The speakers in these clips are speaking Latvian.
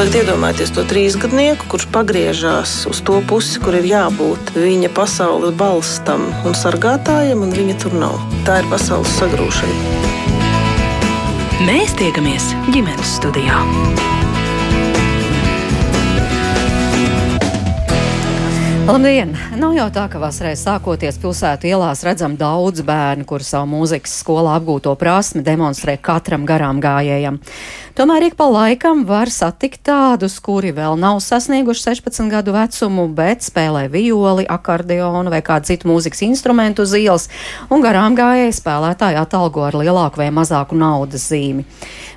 tagad iedomājieties to trīsgadnieku, kurš pagriežās uz to pusi, kur ir jābūt viņa pasaules balstam un sargātājiem, un viņa tur nav. Tā ir pasaules sagrūšana. Mēs tiekamies ģimenes studijā. Labdien! Nav jau tā, ka vasarē sākoties pilsētu ielās redzam daudz bērnu, kuri savu mūzikas skolā apgūto prasmi demonstrē katram garām gājējam. Tomēr ik pa laikam var satikt tādus, kuri vēl nav sasnieguši 16 gadu vecumu, bet spēlē violi, akordeonu vai kādu citu mūzikas instrumentu uz ielas, un garām gājēji spēlētāji atalgo ar lielāku vai mazāku naudas zīmi.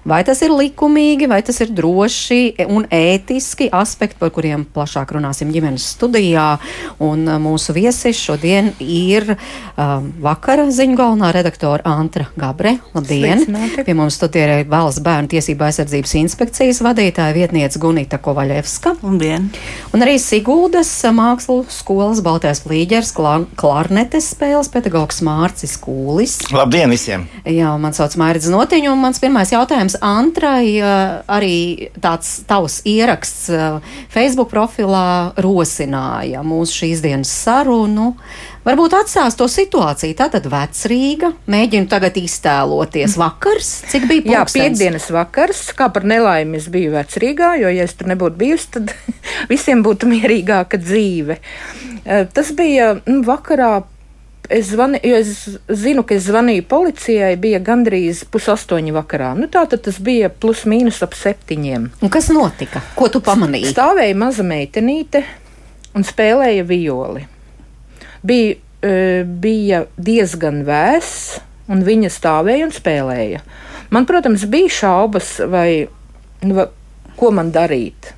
Vai tas ir likumīgi, vai tas ir droši un ētiski aspekti, par kuriem plašāk runāsim ģimenes studijā. Un uh, mūsu viesis šodien ir um, vakara ziņu galvenā redaktora Antra Gabre. Labdien! Sveicināti. Pie mums studijā ir Valsts bērnu tiesība aizsardzības inspekcijas vadītāja vietniece Gunita Kovaļevska. Labdien! Un arī Siguldas mākslu skolas Baltais flīģers, klarnetes spēles pedagogs Mārcis Kūlis. Labdien visiem! Jā, man sauc Mairidz Notiņu, un mans pirmais jautājums Antrai arī tāds tavs ieraksts Facebook profilā rosināja mūsu šīs dienas sarunu. Varbūt atstās to situāciju. Tātad vecrīga, mēģinu tagad iztēloties vakars, cik bija pulkstens? Jā, piekdienas vakars, kā par nelaimi es biju vecrīgā, jo, ja es tur nebūtu bijusi, tad visiem būtu mierīgāka dzīve. Tas bija nu, vakarā es, zvani, es zinu, ka es zvanīju policijai, bija gandrīz pusaustoņi vakarā. Nu, tā tad tas bija plus mīnus ap septiņiem. Un kas notika? Ko tu pamanīji? Stāvēja maza meitenīte un spēlēja violi. Bija, e, bija diezgan vēss, un viņa stāvēja un spēlēja. Man, protams, bija šaubas, vai, vai ko man darīt.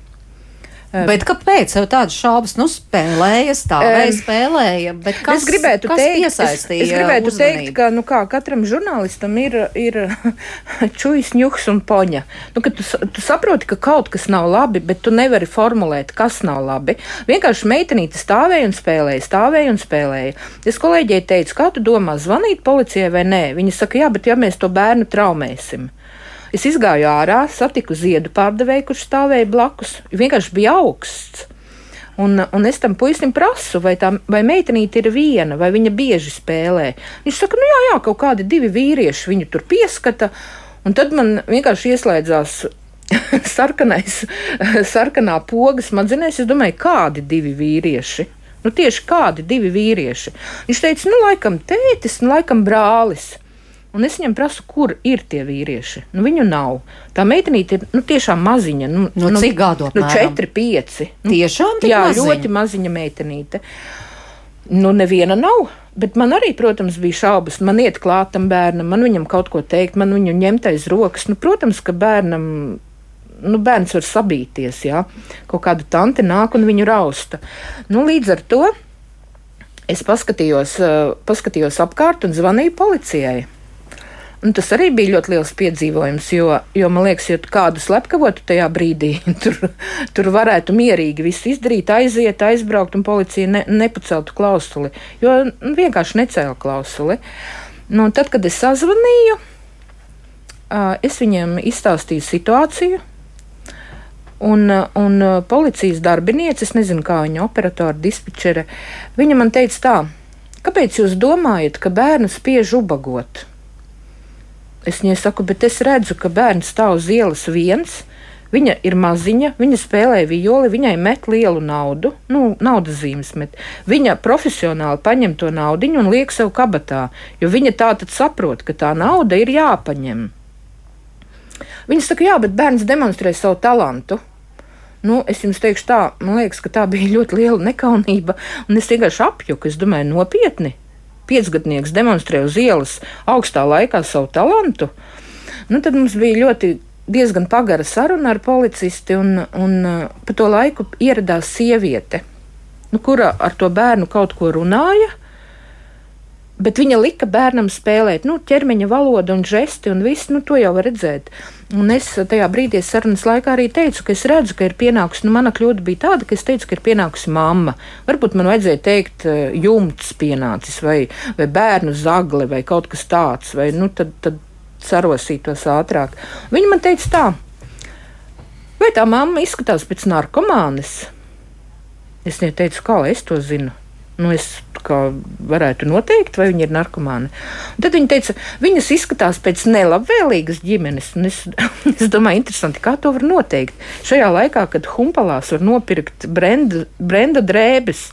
Bet kāpēc tev tādas šaubas? Nu, spēlēja, stāvēja, spēlēja. Kas, es gribētu kas teikt, piesaistīja? Es, es gribētu uzmanību? teikt, ka nu, kā, katram žurnālistam ir, ir čūjas, ņuks un poņa. Nu, tu, tu saproti, ka kaut kas nav labi, bet tu nevari formulēt, kas nav labi. Vienkārši meitenīte stāvēja un spēlēja, stāvēja un spēlēja. Es kolēģiem teicu, kā tu domā, zvanīt policijai vai nē? Viņa saka, jā, bet ja mēs to bērnu traumēsim. Es izgāju ārā, satiku ziedu pārdevēju, kurš stāvēja blakus. Vienkārši bija augsts. Un, un es tam puisim prasu, vai tā vai meitenīte ir viena, vai viņa bieži spēlē. Viņš saka, nu jā, jā, kaut kādi divi vīrieši viņu tur pieskata. Un tad man vienkārši ieslēdzās sarkanais, sarkanā poga smadzenēs. Es domāju, kādi divi vīrieši? Nu, tieši kādi divi vīrieši. Viņš teica, nu, laikam tētis, nu, laikam brālis. Un es viņam prasu, kur ir tie vīrieši. Nu, viņu nav. Tā meitenīte ir nu, tiešām maziņa. Nu, nu, nu, cik gadu? Nu, četri, pieci. Nu, tiešām tā jā, maziņa? ļoti maziņa meitenīte. Nu, neviena nav. Bet man arī, protams, bija šaubas. Man iet klāt tam bērnam, man viņam kaut ko teikt, man viņu ņemt aiz rokas. Nu, protams, ka bērnam, nu, bērns var sabīties, jā. Kaut kāda tante nāk un viņu rausta. Nu, līdz ar to es paskatījos, paskatījos apkārt un zvanīju policijai. Un tas arī bija ļoti liels piedzīvojums, jo, jo man liekas, ja kādu slepkavotu tajā brīdī, tur, tur varētu mierīgi viss izdarīt, aiziet, aizbraukt, un policija ne, nepaceltu klausuli, jo nu, vienkārši necēla klausuli. Nu, tad, kad es sazvanīju, es viņiem izstāstīju situāciju. Un, un policijas darbiniece, es nezinu, kā viņa operatora, dispečere, viņa man teica tā, kāpēc jūs domājat, ka bērnu spiež ubagot? Es viņai saku, bet es redzu, ka bērns stāv uz ielas viens. Viņa ir maziņa, viņa spēlē violi, viņai met lielu naudu, nu, naudas zīmes met. Viņa profesionāli paņem to naudu un liek sev kabatā, jo viņa tā tad saprot, ka tā nauda ir jāpaņem. Viņa saka, jā, bet bērns demonstrē savu talantu. Nu, es jums teikšu, tā, man liekas, ka tā bija ļoti liela nekaunība, un es vienkārši apjuku. Es domāju, nopietni piecgadnieks demonstrē uz ielas augstā laikā savu talantu, nu, tad mums bija ļoti diezgan pagara saruna ar policisti, un, un pa to laiku ieradās sieviete, nu, kura ar to bērnu kaut ko runāja. Bet viņa lika bērnam spēlēt, nu, ķermeņa valodu un žesti, un viss, nu, to jau var redzēt. Un es tajā brīdī sarunas laikā arī teicu, ka es redzu, ka ir pienākusi, nu, mana kļūda bija tāda, ka es teicu, ka ir pienākusi mamma. Varbūt man vajadzēja teikt, eh, jumts pienācis, vai, vai bērnu zagle, vai kaut kas tāds, vai, nu, tad, tad sarosītos ātrāk. Viņa man teica tā, Vai tā mamma izskatās pēc narkomānes? Es viņai teicu, kā es to zinu. Nu, es varētu noteikt, vai viņa ir narkomāna. Un tad viņa teica, viņas izskatās pēc nelabvēlīgas ģimenes. Es, es domāju, interesanti, kā to var noteikt. Šajā laikā, kad humpalās var nopirkt brenda, brenda drēbes,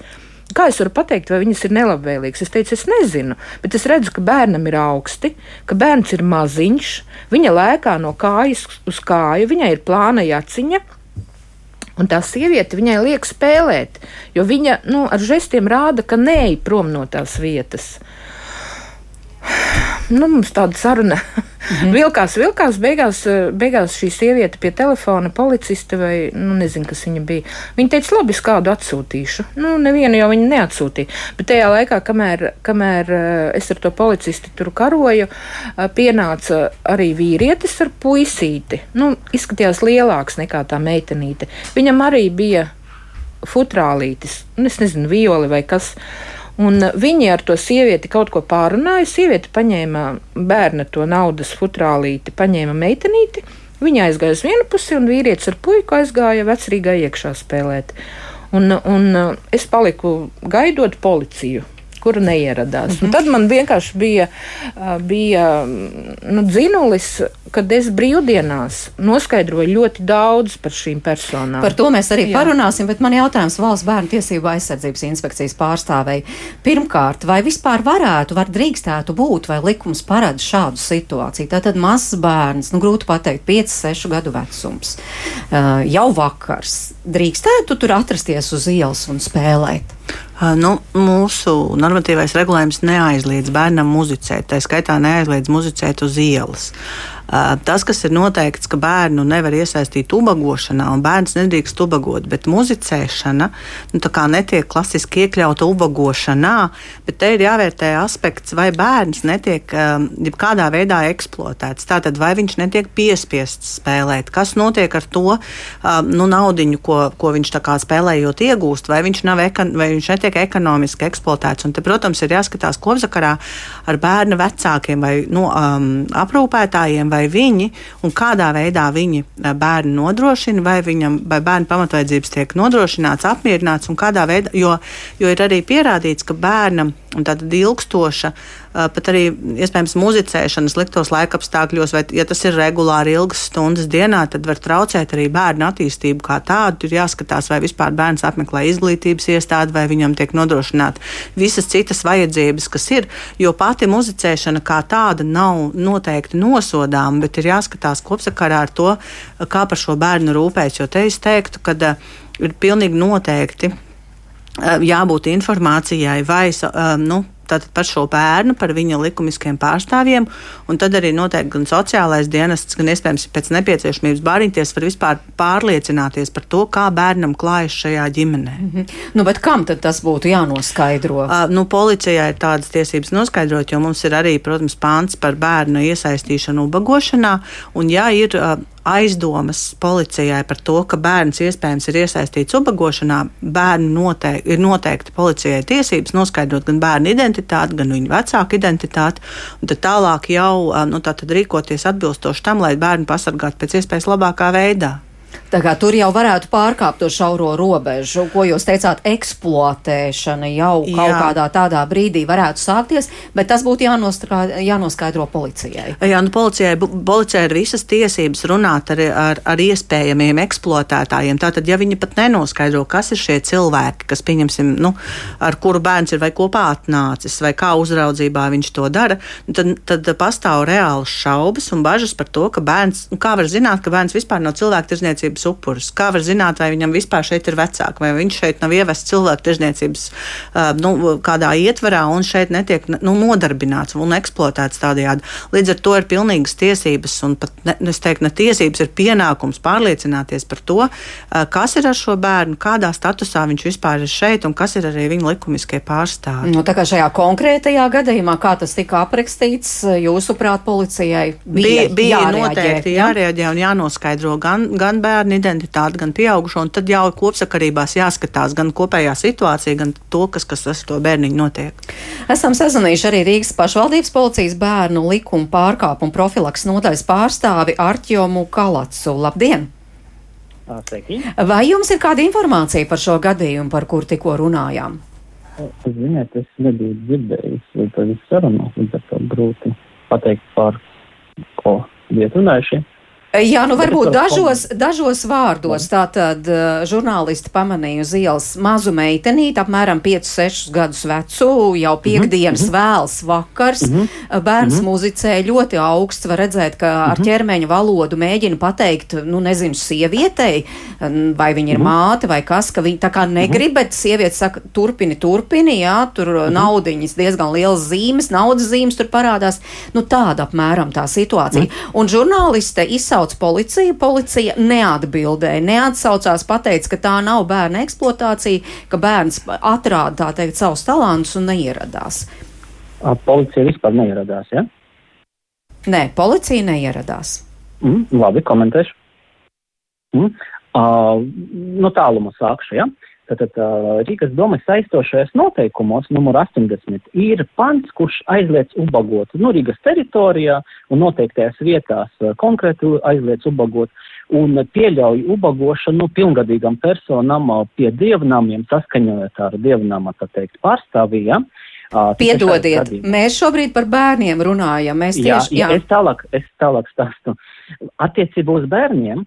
Kā es varu pateikt, vai viņas ir nelabvēlīgas? Es teicu, es nezinu, bet es redzu, ka bērnam ir augsti, ka bērns ir maziņš, viņa lēkā no kājas uz kāju, viņai ir plāna jaciņa. Un tā sieviete viņai liek spēlēt, jo viņa nu, ar žestiem rāda, ka neej prom no tās vietas nu, mums tāda saruna mhm. vilkās, vilkās. Beigās, eh, beigās šī sieviete pie telefona, policiste vai nu, nezinu, kas viņa bija. Viņa teica, labi, es kādu atsūtīšu. Nu, nevienu jau viņa neatsūtīja. Bet tajā laikā, kamēr, kamēr eh, es ar to policisti tur karoju, eh, pienāca arī vīrietis ar puisīti. Nu, izskatījās lielāks nekā tā meitenīte. Viņam arī bija futrālītis, nu, es nezinu, violi vai kas. Un viņi ar to sievieti kaut ko pārunāja. Sieviete paņēma bērna to naudas futrālīti, paņēma meitenīti. Viņa aizgāja uz vienu pusi, un vīrietis ar puiku aizgāja vecrīgā iekšā spēlēt. Un, un es paliku gaidot policiju kura neieradās. Mm -hmm. Un tad man vienkārši bija, bija nu, dzinulis, kad es brīvdienās noskaidroju ļoti daudz par šīm personām. Par to mēs arī Jā. parunāsim, bet man jautājums valsts bērnu tiesību aizsardzības inspekcijas pārstāvei. Pirmkārt, vai vispār varētu, var drīkstētu būt, vai likums parāda šādu situāciju? Tātad mazs bērns, nu grūti pateikt, 5, 6 gadu vecums, jau vakars, drīkstētu tur atrasties uz ielas un spēlēt? Nu, mūsu normatīvais regulējums neaizliedz bērnam muzicēt, tā skaitā neaizliedz muzicēt uz ielas. Tas, kas ir noteikts, ka bērnu nevar iesaistīt ubagošanā, un bērns nedrīkst ubagot, bet muzicēšana nu, netiek klasiski iekļauta ubagošanā, bet te ir jāvērtē aspekts, vai bērns netiek kādā veidā eksploatēts. Tātad, vai viņš netiek piespiests spēlēt, kas notiek ar to nu, naudiņu, ko, ko viņš spēlējot iegūst, vai viņš, ekon, vai viņš netiek ekonomiski eksploatēts. Un te, protams, ir jāskatās kopsakarā ar bērnu vecākiem vai nu, um, aprūpētājiem vai viņi un kādā veidā viņi eh, bērnu nodrošina, vai, viņam, vai bērnu pamatvajadzības tiek nodrošināts, apmierināts un kādā veidā, jo, jo ir arī pierādīts, ka bērnam tāda ilgstoša, pat arī iespējams muzicēšana sliktos laikapstākļos, vai ja tas ir regulāri ilgas stundas dienā, tad var traucēt arī bērnu attīstību kā tādu. Tur jāskatās, vai vispār bērns apmeklē izglītības iestādi, vai viņam tiek nodrošināta visas citas vajadzības, kas ir. Jo pati muzicēšana kā tāda nav noteikti nosodāma lietām, bet ir jāskatās kopsakarā ar to, kā par šo bērnu rūpēs. Jo te es teiktu, ka ir pilnīgi noteikti jābūt informācijai vai uh, nu, par šo bērnu, par viņa likumiskiem pārstāvjiem, un tad arī noteikti gan sociālais dienests, gan iespējams pēc nepieciešamības bārīties, var vispār pārliecināties par to, kā bērnam klājas šajā ģimenē. Mm -hmm. Nu, bet kam tad tas būtu jānoskaidro? Uh, nu, policijai ir tādas tiesības noskaidrot, jo mums ir arī, protams, pāns par bērnu iesaistīšanu ubagošanā, un ja ir uh, aizdomas policijai par to, ka bērns iespējams ir iesaistīts ubagošanā, bērnu noteikti, ir noteikti policijai tiesības noskaidrot gan bērnu identitāti, gan viņa vecāku identitāti, tad tālāk jau nu, tā rīkoties atbilstoši tam, lai bērnu pasargātu pēc iespējas labākā veidā. Tā kā tur jau varētu pārkāpt to šauro robežu, ko jūs teicāt, eksploatēšana jau Jā. kaut kādā tādā brīdī varētu sākties, bet tas būtu jānoskaidro policijai. Jā, nu policijai, policijai ir visas tiesības runāt ar, ar, ar iespējamiem eksploatētājiem. Tātad, ja viņi pat nenoskaidro, kas ir šie cilvēki, kas, pieņemsim, nu, ar kuru bērns ir vai kopā atnācis, vai kā uzraudzībā viņš to dara, tad, tad pastāv reāls šaubas un bažas par to, ka bērns, nu, kā var zināt, ka bērns vispār nav cilvēku tirzniecības tirzniecības upurus. Kā var zināt, vai viņam vispār šeit ir vecāki, vai viņš šeit nav ievests cilvēku tirzniecības nu, kādā ietvarā un šeit netiek nu, nodarbināts un eksploatēts tādējādi. Līdz ar to ir pilnīgas tiesības un pat, ne, es teiktu, ne tiesības, ir pienākums pārliecināties par to, kas ir ar šo bērnu, kādā statusā viņš vispār ir šeit un kas ir arī viņa likumiskie pārstāvji. Nu, tā kā šajā konkrētajā gadījumā, kā tas tika aprakstīts, jūsuprāt, policijai bija, bija, bija jārēģē, noteikti jārēģē un jānoskaidro gan, gan bērnu bērnu identitāti, gan pieaugušo, un tad jau kopsakarībās jāskatās gan kopējā situācija, gan to, kas, kas ar to bērniņu notiek. Esam sazinājuši arī Rīgas pašvaldības policijas bērnu likuma pārkāpumu profilaks nodaļas pārstāvi Artjomu Kalacu. Labdien! Sveiki. Vai jums ir kāda informācija par šo gadījumu, par kur tikko runājām? Ziniet, es nebiju dzirdējis visu sarunu, līdz ar to grūti pateikt par ko bija runājuši. Jā, nu varbūt dažos, dažos vārdos. Tātad uh, žurnālisti pamanīja uz ielas mazu meitenīti, apmēram 5-6 gadus vecu, jau piekdienas mm -hmm. vēls vakars. Mm -hmm. Bērns mm -hmm. muzicē ļoti augsts, var redzēt, ka ar mm -hmm. ķermeņa valodu mēģina pateikt, nu nezinu, sievietei, vai viņa ir mm -hmm. māte vai kas, ka viņa tā kā negrib, mm -hmm. bet sieviete saka, turpini, turpini, jā, tur mm -hmm. naudiņas diezgan lielas zīmes, naudas zīmes tur parādās. Nu tāda apmēram tā situācija. Mm -hmm. Un žurnāliste izsauc sauc policiju, policija neatbildēja, neatsaucās, pateica, ka tā nav bērna eksploatācija, ka bērns atrāda tā teikt savus talantus un neieradās. Policija vispār neieradās, ja? Nē, policija neieradās. Mm, labi, komentēšu. Mm. Uh, no tāluma sākšu, ja? Tātad Rīgas domas saistošajos noteikumos, numur 80, ir pants, kurš aizliedz ubagot nu, Rīgas teritorijā un noteiktajās vietās konkrēti aizliedz ubagot un pieļauj ubagošanu nu, pilngadīgam personam pie dievnamiem saskaņojot ar dievnama, tā teikt, pārstāvījām. Ja? Piedodiet, mēs šobrīd par bērniem runājam. Mēs tieši, jā, jā. Es tālāk, es tālāk stāstu. Attiecībā uz bērniem,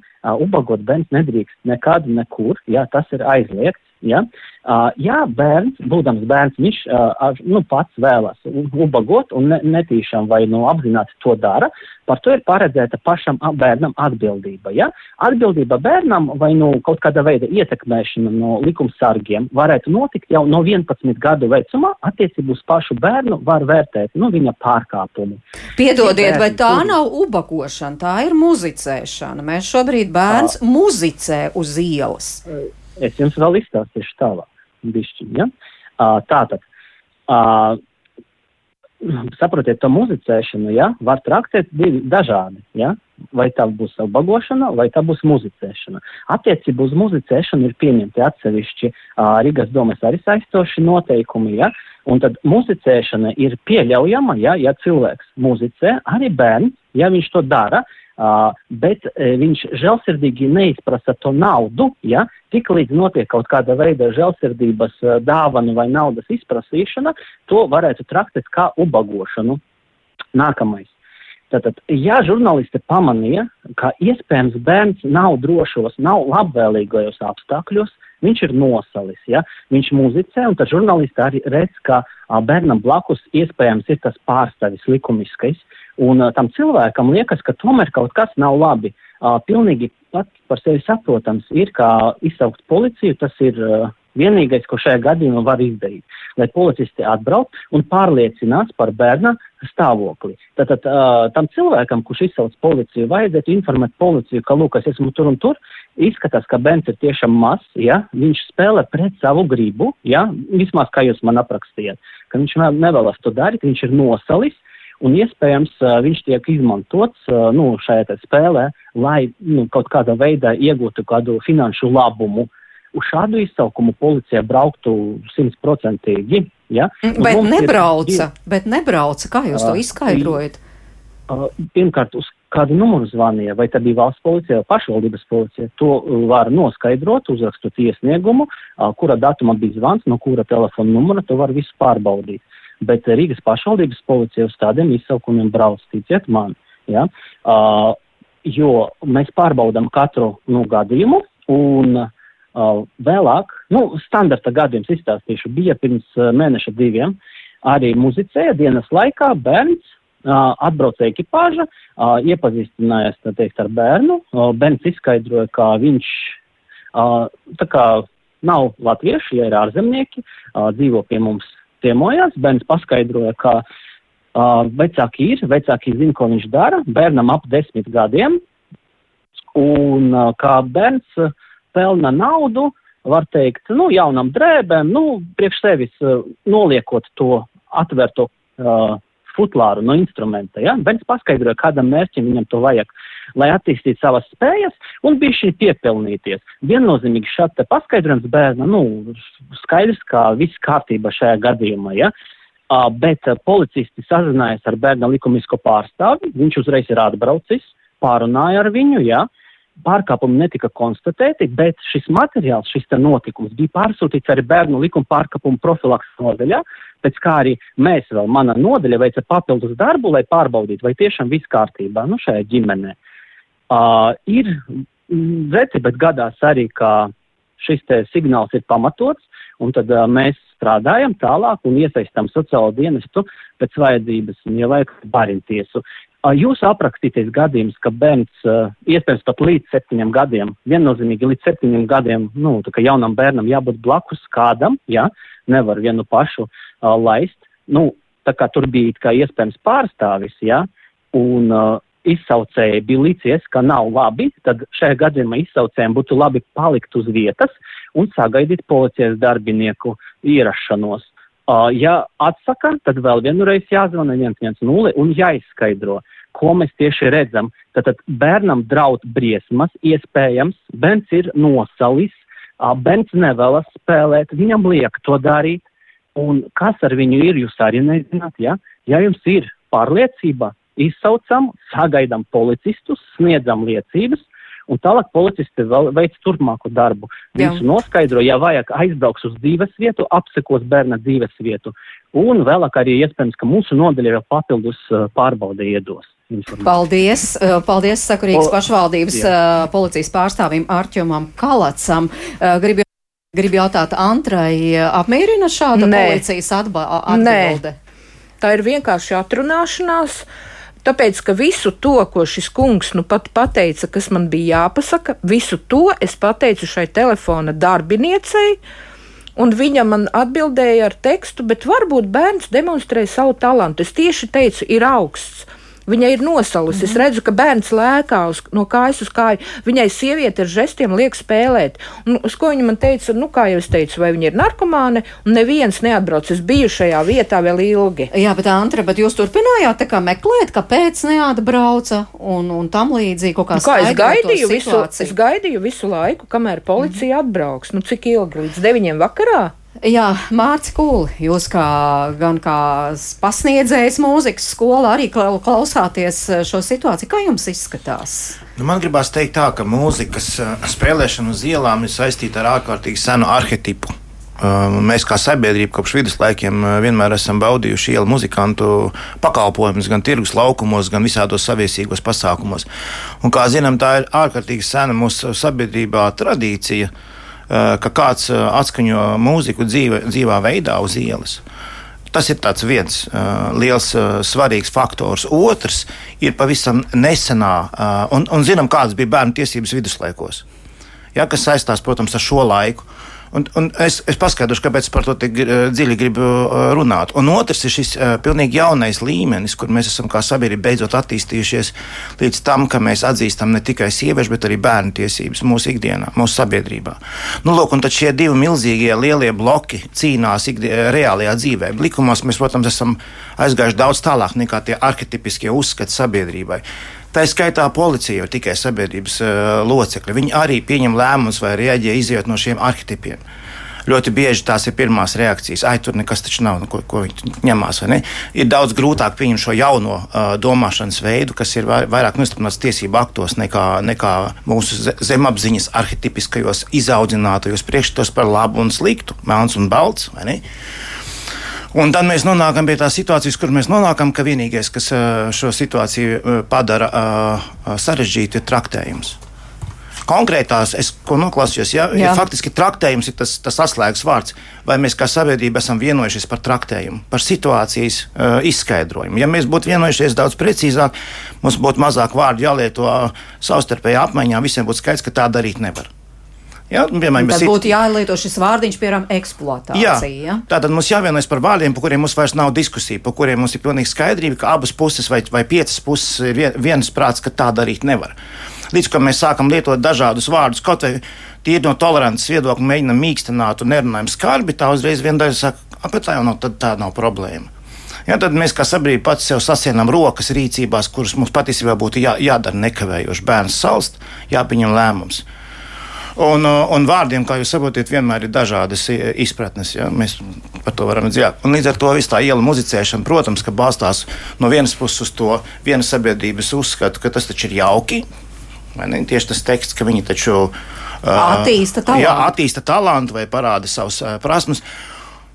ubagot bērns nedrīkst nekad, nekur, jā, tas ir aizliegts. Ja? Uh, ja bērns, būdams bērns, viņš uh, nu, pats vēlas ubagot un ne, netīšām vai nu, apzināti to dara, par to ir paredzēta pašam bērnam atbildība. Ja? Atbildība bērnam vai nu, kaut kāda veida ietekmēšana no likumsargiem varētu notikt jau no 11 gadu vecumā. Attiecībā uz pašu bērnu var vērtēt nu, viņa pārkāpumu. Piedodiet, vai tā nav ubagošana, tā ir muzicēšana. Mēs šobrīd bērns uh, muzicē uz ielas. Uh, Es jums vēl izstāstīšu tālāk. Bišķiņ, ja? uh, tātad, uh, saprotiet, to muzicēšanu, ja, var traktēt divi dažādi, ja, vai tā būs bagošana, vai tā būs muzicēšana. Attiecībā uz muzicēšanu ir pieņemti atsevišķi uh, Rīgas domas arī saistoši noteikumi, ja, un tad muzicēšana ir pieļaujama, ja, ja cilvēks muzicē, arī bērns, ja viņš to dara, bet viņš žēlsirdīgi neizprasa to naudu, ja tik līdz notiek kaut kāda veida žēlsirdības dāvana vai naudas izprasīšana, to varētu traktēt kā ubagošanu. Nākamais. Tātad, ja žurnālisti pamanīja, ka iespējams bērns nav drošos, nav labvēlīgajos apstākļos, viņš ir nosalis, ja? viņš muzicē, un tad žurnālisti arī redz, ka a, bērnam blakus iespējams ir tas pārstāvis likumiskais, un a, tam cilvēkam liekas, ka tomēr kaut kas nav labi. A, pilnīgi pats par sevi saprotams ir, kā izsaukt policiju, tas ir a, vienīgais, ko šajā gadījumā var izdarīt, lai policisti atbrauc un pārliecinās par bērna stāvokli. Tātad uh, tam cilvēkam, kurš izsauc policiju, vajadzētu informēt policiju, ka, lūk, es esmu tur un tur, izskatās, ka bērns ir tiešām mazs, ja, viņš spēlē pret savu gribu, ja, vismaz kā jūs man aprakstījāt, ka viņš nevēlas to darīt, viņš ir nosalis, un iespējams uh, viņš tiek izmantots uh, nu, šajā spēlē, lai nu, kaut kādā veidā iegūtu kādu finanšu labumu. Uz šādu izsaukumu policija brauktu simtprocentīgi. Ja? Bet nebrauca, ir, bet nebrauca, kā jūs uh, to izskaidrojat? Uh, pirmkārt, uz kādu numuru zvanīja, vai tā bija valsts policija vai pašvaldības policija, to var noskaidrot, uzrakstot iesniegumu, uh, kura datuma bija zvans, no kura telefona numura, to var visu pārbaudīt. Bet Rīgas pašvaldības policija uz tādiem izsaukumiem brauc, ticiet man, ja? uh, jo mēs pārbaudam katru nu, gadījumu un uh, vēlāk, nu, standarta gadījums izstāstīšu, bija pirms uh, mēneša diviem, arī muzicēja dienas laikā bērns atbrauca ekipāža, iepazīstinājās teikt, ar bērnu. Bērns izskaidroja, ka viņš tā kā nav latvieši, ja ir ārzemnieki, dzīvo pie mums ciemojās. Bērns paskaidroja, ka vecāki ir, vecāki zina, ko viņš dara, bērnam ap desmit gadiem, un kā bērns pelna naudu, var teikt, nu, jaunam drēbēm, nu, priekš sevis noliekot to atvērto uh, futlāru no instrumenta. Ja? Bērns paskaidroja, kādam mērķim viņam to vajag, lai attīstītu savas spējas un bija šī piepelnīties. Viennozīmīgi šāds paskaidrojums bērna, nu, skaidrs, ka viss kārtība šajā gadījumā. Ja? Uh, bet uh, policisti sazinājās ar bērna likumisko pārstāvi, viņš uzreiz ir atbraucis, pārunāja ar viņu, ja? Pārkāpumi netika konstatēti, bet šis materiāls, šis notikums bija pārsūtīts arī bērnu likuma pārkāpumu profilaks nodaļā, pēc kā arī mēs vēl, mana nodaļa veica papildus darbu, lai pārbaudītu, vai tiešām viss kārtībā, nu, šajā ģimenē. Uh, ir reti, bet gadās arī, ka šis signāls ir pamatots, un tad uh, mēs strādājam tālāk un iesaistām sociālo dienestu pēc vajadzības, un, ja vajag, barimtiesu. Jūs aprakstīties gadījums, ka bērns iespējams pat līdz septiņiem gadiem, viennozīmīgi līdz septiņiem gadiem, nu, tā kā jaunam bērnam jābūt blakus kādam, jā, nevar vienu pašu uh, laist. Nu, tā kā tur bija kā iespējams pārstāvis, jā, un uh, izsaucēji bija līdzies, ka nav labi, tad šajā gadījumā izsaucējiem būtu labi palikt uz vietas un sagaidīt policijas darbinieku ierašanos. Uh, ja atsaka, tad vēl vienreiz jāzvana 110 un jāizskaidro, ko mēs tieši redzam. Tātad bērnam draud briesmas, iespējams, bērns ir nosalis, uh, bērns nevēlas spēlēt, viņam liek to darīt. Un kas ar viņu ir, jūs arī nezināt, ja? Ja jums ir pārliecība, izsaucam, sagaidām policistus, sniedzam liecības, un tālāk policisti vēl veic turpmāku darbu. Visu noskaidro, ja vajag aizbrauks uz dzīves vietu, apsekos bērna dzīves vietu, un vēlāk arī iespējams, ka mūsu nodeļa vēl papildus uh, pārbauda iedos. Informāciju. Paldies! Uh, paldies, saka Rīgas pašvaldības jā. Uh, policijas pārstāvim Arķumam Kalacam. Gribu, gribu jautāt Antrai, apmierina šāda Nē. policijas atbilde? Tā ir vienkārši atrunāšanās. Uh, Tāpēc, ka visu to, ko šis kungs nu pat pateica, kas man bija jāpasaka, visu to es pateicu šai telefona darbiniecei. Un viņa man atbildēja ar tekstu, bet varbūt bērns demonstrē savu talantu. Es tieši teicu, ir augsts. Viņa ir nosalusi. Mm -hmm. Es mhm. redzu, ka bērns lēkā uz, no kājas uz kāju. Viņai sieviete ar žestiem liek spēlēt. Un, uz ko viņa man teica, nu, kā jau es teicu, vai viņa ir narkomāne, un neviens neatbrauc. Es biju šajā vietā vēl ilgi. Jā, bet Antra, bet jūs turpinājāt kā meklēt, kāpēc neatbrauca un, un tam līdzīgi kaut kā nu, kā es gaidīju visu, es gaidīju visu laiku, kamēr policija mm -hmm. atbrauks. Nu, cik ilgi? Līdz deviņiem vakarā? Jā, Mārcis Kūli, jūs kā, gan kā pasniedzējs mūzikas skolā arī klausāties eh, šo situāciju. Kā jums izskatās? Nu, man gribās teikt tā, ka mūzikas eh, spēlēšana uz ielām ir saistīta ar ārkārtīgi senu arhetipu. Eh, mēs kā sabiedrība kopš viduslaikiem vienmēr esam baudījuši ielu muzikantu pakalpojumus gan tirgus laukumos, gan visādos saviesīgos pasākumos. Un, kā zinām, tā ir ārkārtīgi sena mūsu sabiedrībā tradīcija. Uh, Eh, ka kāds eh, atskaņo mūziku dzīve, dzīvā veidā uz ielas. Tas ir viens uh, liels, uh, svarīgs faktors. Otrs ir pavisam nesenā, uh, un, un zinām, kādas bija bērnu tiesības viduslaikos. Ja, kas saistās, protams, ar šo laiku. Un, un es, es paskaidrošu, kāpēc par to tik uh, dziļi gribu uh, runāt. Un otrs ir šis uh, pilnīgi jaunais līmenis, kur mēs esam kā sabiedrība beidzot attīstījušies līdz tam, ka mēs atzīstam ne tikai sieviešu, bet arī bērnu tiesības mūsu ikdienā, mūsu sabiedrībā. Nu, lūk, un tad šie divi milzīgie lielie bloki cīnās ikdien, reālajā dzīvē. Likumos mēs, protams, esam aizgājuši daudz tālāk nekā tie arhetipiskie uzskati sabiedrībai. Tā skaitā policija, jau tikai sabiedrības uh, locekļi. Viņi arī pieņem lēmumus vai rēģē izjūt no šiem arhetipiem. Ļoti bieži tās ir pirmās reakcijas. Ai, tur nekas taču nav, nu, ko, ko viņi ņemās. Ir daudz grūtāk pieņemt šo jauno uh, domāšanas veidu, kas ir vairāk nostiprināts tiesību aktos nekā, nekā mūsu zemapziņas arhetipiskajos izaudzinātajos priekšstatos par labu un sliktu, melns un balts. Un tad mēs nonākam pie tā situācijas, kur mēs nonākam, ka vienīgais, kas šo situāciju padara sarežģītu, ir traktējums konkrētās, es, ko noklausījos, ja, ja faktiski traktējums ir tas, tas atslēgas vārds. Vai mēs kā sabiedrība esam vienojušies par traktējumu, par situācijas uh, izskaidrojumu? Ja mēs būtu vienojušies daudz precīzāk, mums būtu mazāk vārdu jālieto savstarpējā apmaiņā, visiem būtu skaidrs, ka tā darīt nevar. Ja, nu, piemēram, tad būtu jālieto šis vārdiņš, piemēram, eksploatācija. Jā? Tātad mums jāvienojas par vārdiem, par kuriem mums vairs nav diskusija, par kuriem mums ir pilnīgi skaidrība, ka abas puses vai, vai piecas puses ir viens prāts, ka tā darīt nevar. Līdz ko mēs sākam lietot dažādus vārdus, kaut vai tīri no tolerances viedokļa, mēģinam mīkstināt un nerunājam skarbi, tā uzreiz viena daļa saka, ka tā jau nav, tā nav problēma. Ja, tad mēs kā sabiedrība pats sev sasienam rokas rīcībās, kuras mums patiesībā būtu jā, jādara nekavējoši. Bērns salst, jāpieņem lēmums. Un, uh, un vārdiem, kā jūs saprotat, vienmēr ir dažādas izpratnes. Ja? Mēs par to varam dzirdēt. Līdz ar to viss tā iela muzicēšana, protams, balstās no vienas puses uz to vienas sabiedrības uzskatu, ka tas taču ir jauki. ne? Tieši tas teksts, ka viņi taču attīsta talantu. Jā, attīsta talantu vai parāda savus uh, prasmes.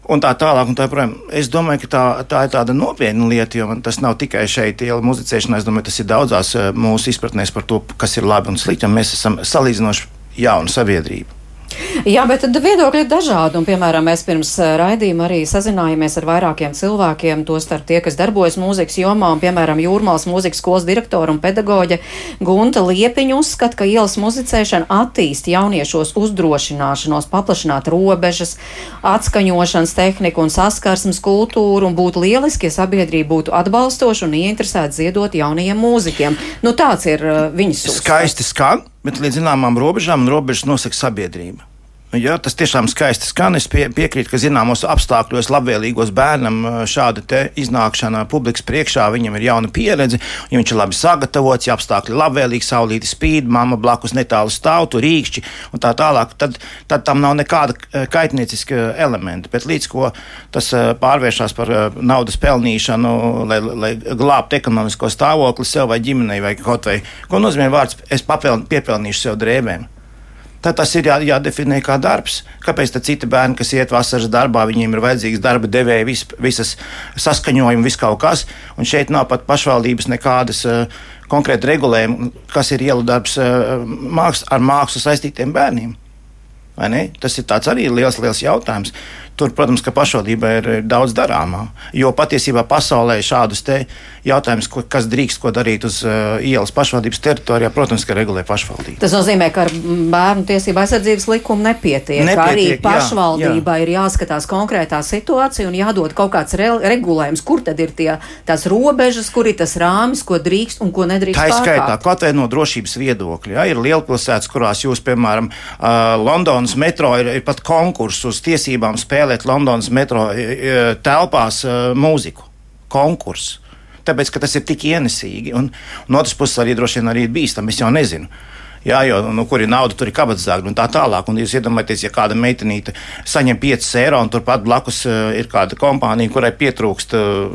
Un tā tālāk, un tā joprojām. Es domāju, ka tā, tā ir tāda nopietna lieta, jo tas nav tikai šeit, iela muzicēšanā. Es domāju, tas ir daudzās mūsu izpratnēs par to, kas ir labi un slikti. Un mēs esam salīdzinoši jauna sabiedrība. Jā, bet viedokļi ir dažādi. Un, piemēram, mēs pirms raidījuma arī sazinājāmies ar vairākiem cilvēkiem, tostarp tie, kas darbojas mūzikas jomā, un, piemēram, Jūrmālas mūzikas skolas direktora un pedagoģe Gunta Liepiņa uzskata, ka ielas muzicēšana attīst jauniešos uzdrošināšanos, paplašināt robežas, atskaņošanas tehniku un saskarsmes kultūru, un būtu lieliski, ja sabiedrība būtu atbalstoša un ieinteresēta ziedot jaunajiem mūzikiem. Nu, tāds ir viņas. Skaisti skan, bet līdz zināmām robežām robežas nosaka sabiedrība. Jā, tas tiešām skaisti skan. Es pie, piekrītu, ka zināmos apstākļos, labvēlīgos bērnam šāda iznākšana publikas priekšā, viņam ir jauna pieredze, ja viņš ir labi sagatavots, ja apstākļi labvēlīgi, saulīti spīd, mamma blakus netālu stāv, tur rīkšķi un tā tālāk, tad, tad tam nav nekāda kaitnieciska elementa. Bet līdz ko tas pārvēršas par naudas pelnīšanu, lai, lai glābtu ekonomisko stāvokli sev vai ģimenei vai kaut vai, ko nozīmē vārds, es papeln, piepelnīšu sev drēbēm tad tas ir jā, jādefinē kā darbs. Kāpēc citi bērni, kas iet vasaras darbā, viņiem ir vajadzīgs darba devēja, vis, visas saskaņojumi, viss kaut kas, un šeit nav pat pašvaldības nekādas uh, konkrēti regulējumi, kas ir ielu darbs uh, māks, ar mākslu saistītiem bērniem. Tas ir arī liels, liels jautājums. Tur, protams, ka pašvaldībai ir daudz darāmā. Jo patiesībā pasaulē šādus jautājumus, kas drīkst ko darīt uz uh, ielas pašvaldības teritorijā, protams, ka regulē pašvaldība. Tas nozīmē, ka ar bērnu tiesību aizsardzības likumu nepietiek. nepietiek arī pašvaldībai jā, jā. ir jāskatās konkrētā situācija un jādod kaut kāds re regulējums, kur tad ir tie, tās robežas, kur ir tas rāmis, ko drīkst un ko nedrīkst. Tā ir skaitā, kaut vai no drošības viedokļa. Ja, ir lielpilsētas, kurās jūs, piemēram, uh, Londonas metro ir, ir pat konkurss uz tiesībām spēlēt spēlēt Londonas metro telpās mūziku, konkursu. Tāpēc, ka tas ir tik ienesīgi, un no otras puses arī droši vien arī bīstami, es jau nezinu. Jā, jo nu, kur ir nauda, tur ir kabatzāga un tā tālāk. Un jūs iedomājieties, ja kāda meitenīte saņem 5 eiro un turpat blakus uh, ir kāda kompānija, kurai pietrūkst uh,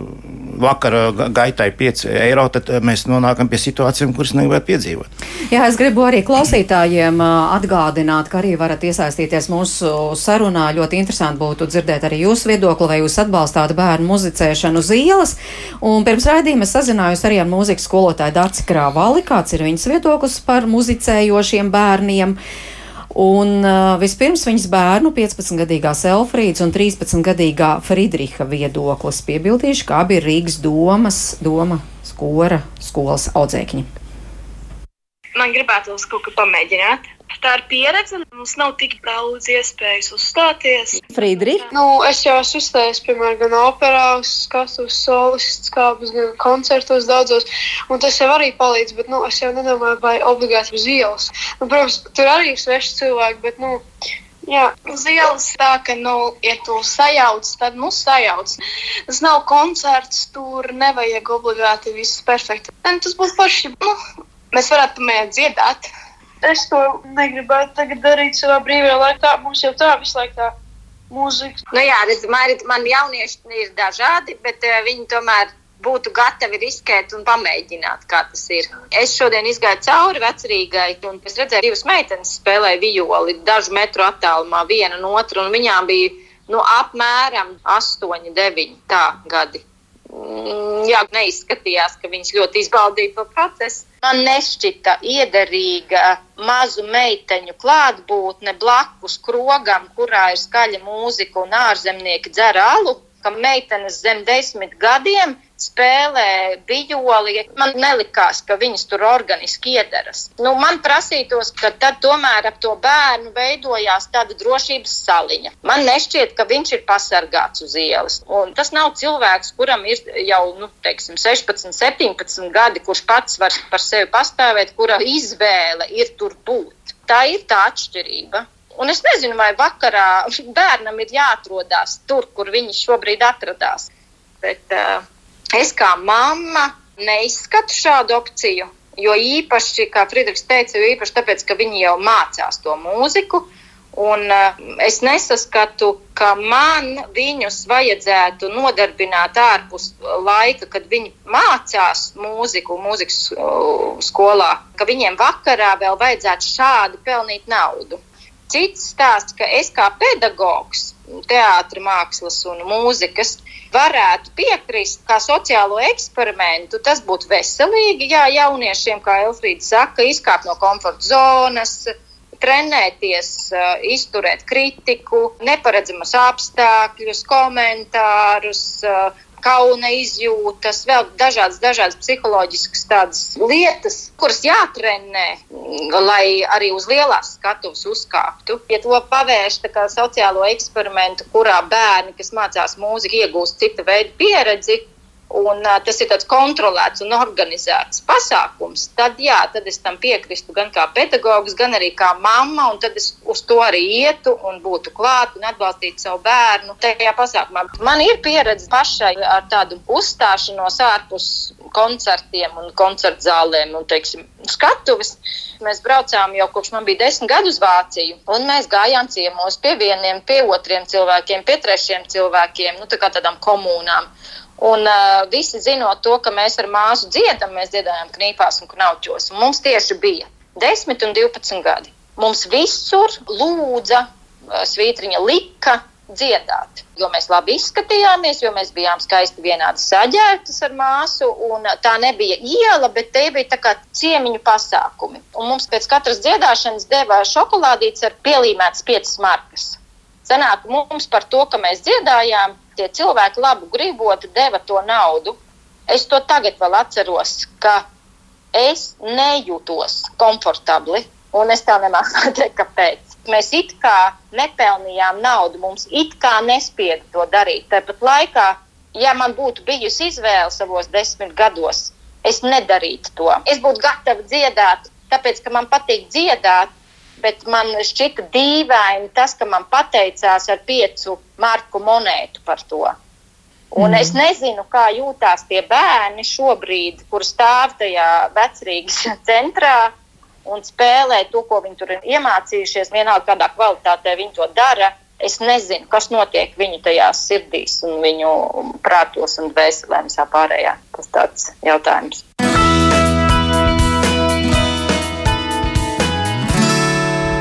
vakara gaitai 5 eiro, tad uh, mēs nonākam pie situācijām, kuras negribētu piedzīvot. Jā, es gribu arī klausītājiem atgādināt, ka arī varat iesaistīties mūsu sarunā. Ļoti interesanti būtu dzirdēt arī jūsu viedokli, vai jūs atbalstāt bērnu muzicēšanu uz ielas. Un pirms raidījuma es sazinājos arī ar mūzikas skolotāju Dārci Krāvali, kāds ir viņas viedoklis par muzicēšanu muzicējošiem bērniem. Un uh, vispirms viņas bērnu 15-gadīgā Elfrīdas un 13-gadīgā Friedriha viedoklis piebildīšu, kā ir Rīgas domas, doma skora skolas audzēkņi. Man gribētu kaut ko pamēģināt. Tā ir pieredze. Mums nav tik daudz iespējas uzstāties. Friedrich? Nu, es jau esmu uzstājies, piemēram, gan operā, skatos solists kāpus, gan koncertos daudzos. Un tas jau arī palīdz, bet nu, es jau nedomāju, vai obligāti uz ielas. Nu, protams, tur arī ir sveši cilvēki, bet, nu, Jā, uz ielas tā, ka, nu, ja tu sajauc, tad nu sajauc. Tas nav koncerts, tur nevajag obligāti viss perfekti. Un tas būtu paši, nu, mēs varētu pamēģināt dziedāt es to negribētu darīt savā brīvajā laikā. Mums jau tā visu laiku tā mūzika. Nu jā, redz, man, man jaunieši ir dažādi, bet uh, viņi tomēr būtu gatavi riskēt un pamēģināt, kā tas ir. Es šodien izgāju cauri vecrīgai, un es redzēju, divas meitenes spēlēja violi dažu metru attālumā, viena no otru, un viņām bija nu, apmēram 8, 9 gadi. Mm, jā, neizskatījās, ka viņš ļoti izbaudīja to procesu. Man nešķita iederīga mazu meiteņu klātbūtne blakus krogam, kurā ir skaļa mūzika un ārzemnieki dzer alu ka meitenes zem desmit gadiem spēlē bijoli. Man nelikās, ka viņas tur organiski iedaras. Nu, man prasītos, ka tad tomēr ap to bērnu veidojās tāda drošības saliņa. Man nešķiet, ka viņš ir pasargāts uz ielas. Un tas nav cilvēks, kuram ir jau nu, teiksim, 16, 17 gadi, kurš pats var par sevi pastāvēt, kura izvēle ir tur būt. Tā ir tā atšķirība. Un es nezinu, vai vakarā bērnam ir jāatrodas tur, kur viņš šobrīd atrodas. Bet uh, es kā mamma neizskatu šādu opciju. Jo īpaši, kā Friedrichs teica, jo īpaši tāpēc, ka viņi jau mācās to mūziku. Un uh, es nesaskatu, ka man viņus vajadzētu nodarbināt ārpus laika, kad viņi mācās mūziku, mūzikas uh, skolā, ka viņiem vakarā vēl vajadzētu šādi pelnīt naudu. Cits stāsts, ka es kā pedagogs, teātris, mākslas un mūzikas varētu piekrist kā sociālo eksperimentu. Tas būtu veselīgi, jā, jauniešiem, kā Elfrīda saka, izkāpt no komforta zonas, trenēties, izturēt kritiku, neparedzamus apstākļus, komentārus, kauna izjūtas, vēl dažādas, dažādas psiholoģiskas lietas, kuras jātrenē, lai arī uz lielās skatuves uzkāptu. Ja to pavērš kā sociālo eksperimentu, kurā bērni, kas mācās mūziku, iegūst cita veida pieredzi, un uh, tas ir tāds kontrolēts un organizēts pasākums, tad, jā, tad es tam piekristu gan kā pedagogs, gan arī kā mamma, tad es uz to arī ietu un būtu klāt un atbalstītu savu bērnu tajā pasākumā. Man ir pieredze pašai ar tādu uzstāšanos ārpus koncertiem un koncertu zālēm un, teiksim, skatuves. Mēs braucām jau kopš man bija desmit gadu uz Vāciju, un mēs gājām ciemos pie vieniem, pie otriem cilvēkiem, pie trešiem cilvēkiem, nu tā kā tādām komunām. Un uh, visi zinot to, ka mēs ar māsu dziedam, mēs dziedājām knīpās un knauķos. Un mums tieši bija 10 un 12 gadi. Mums visur lūdza, svītriņa lika dziedāt. Jo mēs labi izskatījāmies, jo mēs bijām skaisti vienādi saģērbtas ar māsu. Tā nebija iela, bet te bija tā kā ciemiņu pasākumi. Un mums pēc katras dziedāšanas deva šokolādītes ar pielīmētas piecas markas. Sanāk mums par to, ka mēs dziedājām, tie cilvēki labu gribot deva to naudu. Es to tagad vēl atceros, ka es nejūtos komfortabli, un es tev nemāku pateikt, kāpēc. Mēs it kā nepelnījām naudu, mums it kā nespieda to darīt. Tāpat laikā, ja man būtu bijusi izvēle savos desmit gados, es nedarītu to. Es būtu gatava dziedāt, tāpēc, ka man patīk dziedāt, bet man šķita dīvaini tas, ka man pateicās ar piecu marku monētu par to. Un mm. es nezinu, kā jūtās tie bērni šobrīd, kur stāv tajā vecrīgas centrā un spēlē to, ko viņi tur ir iemācījušies, vienalga kādā kvalitātē viņi to dara. Es nezinu, kas notiek viņu tajās sirdīs, un viņu prātos un dvēselēm visā pārējā. Tas tāds jautājums.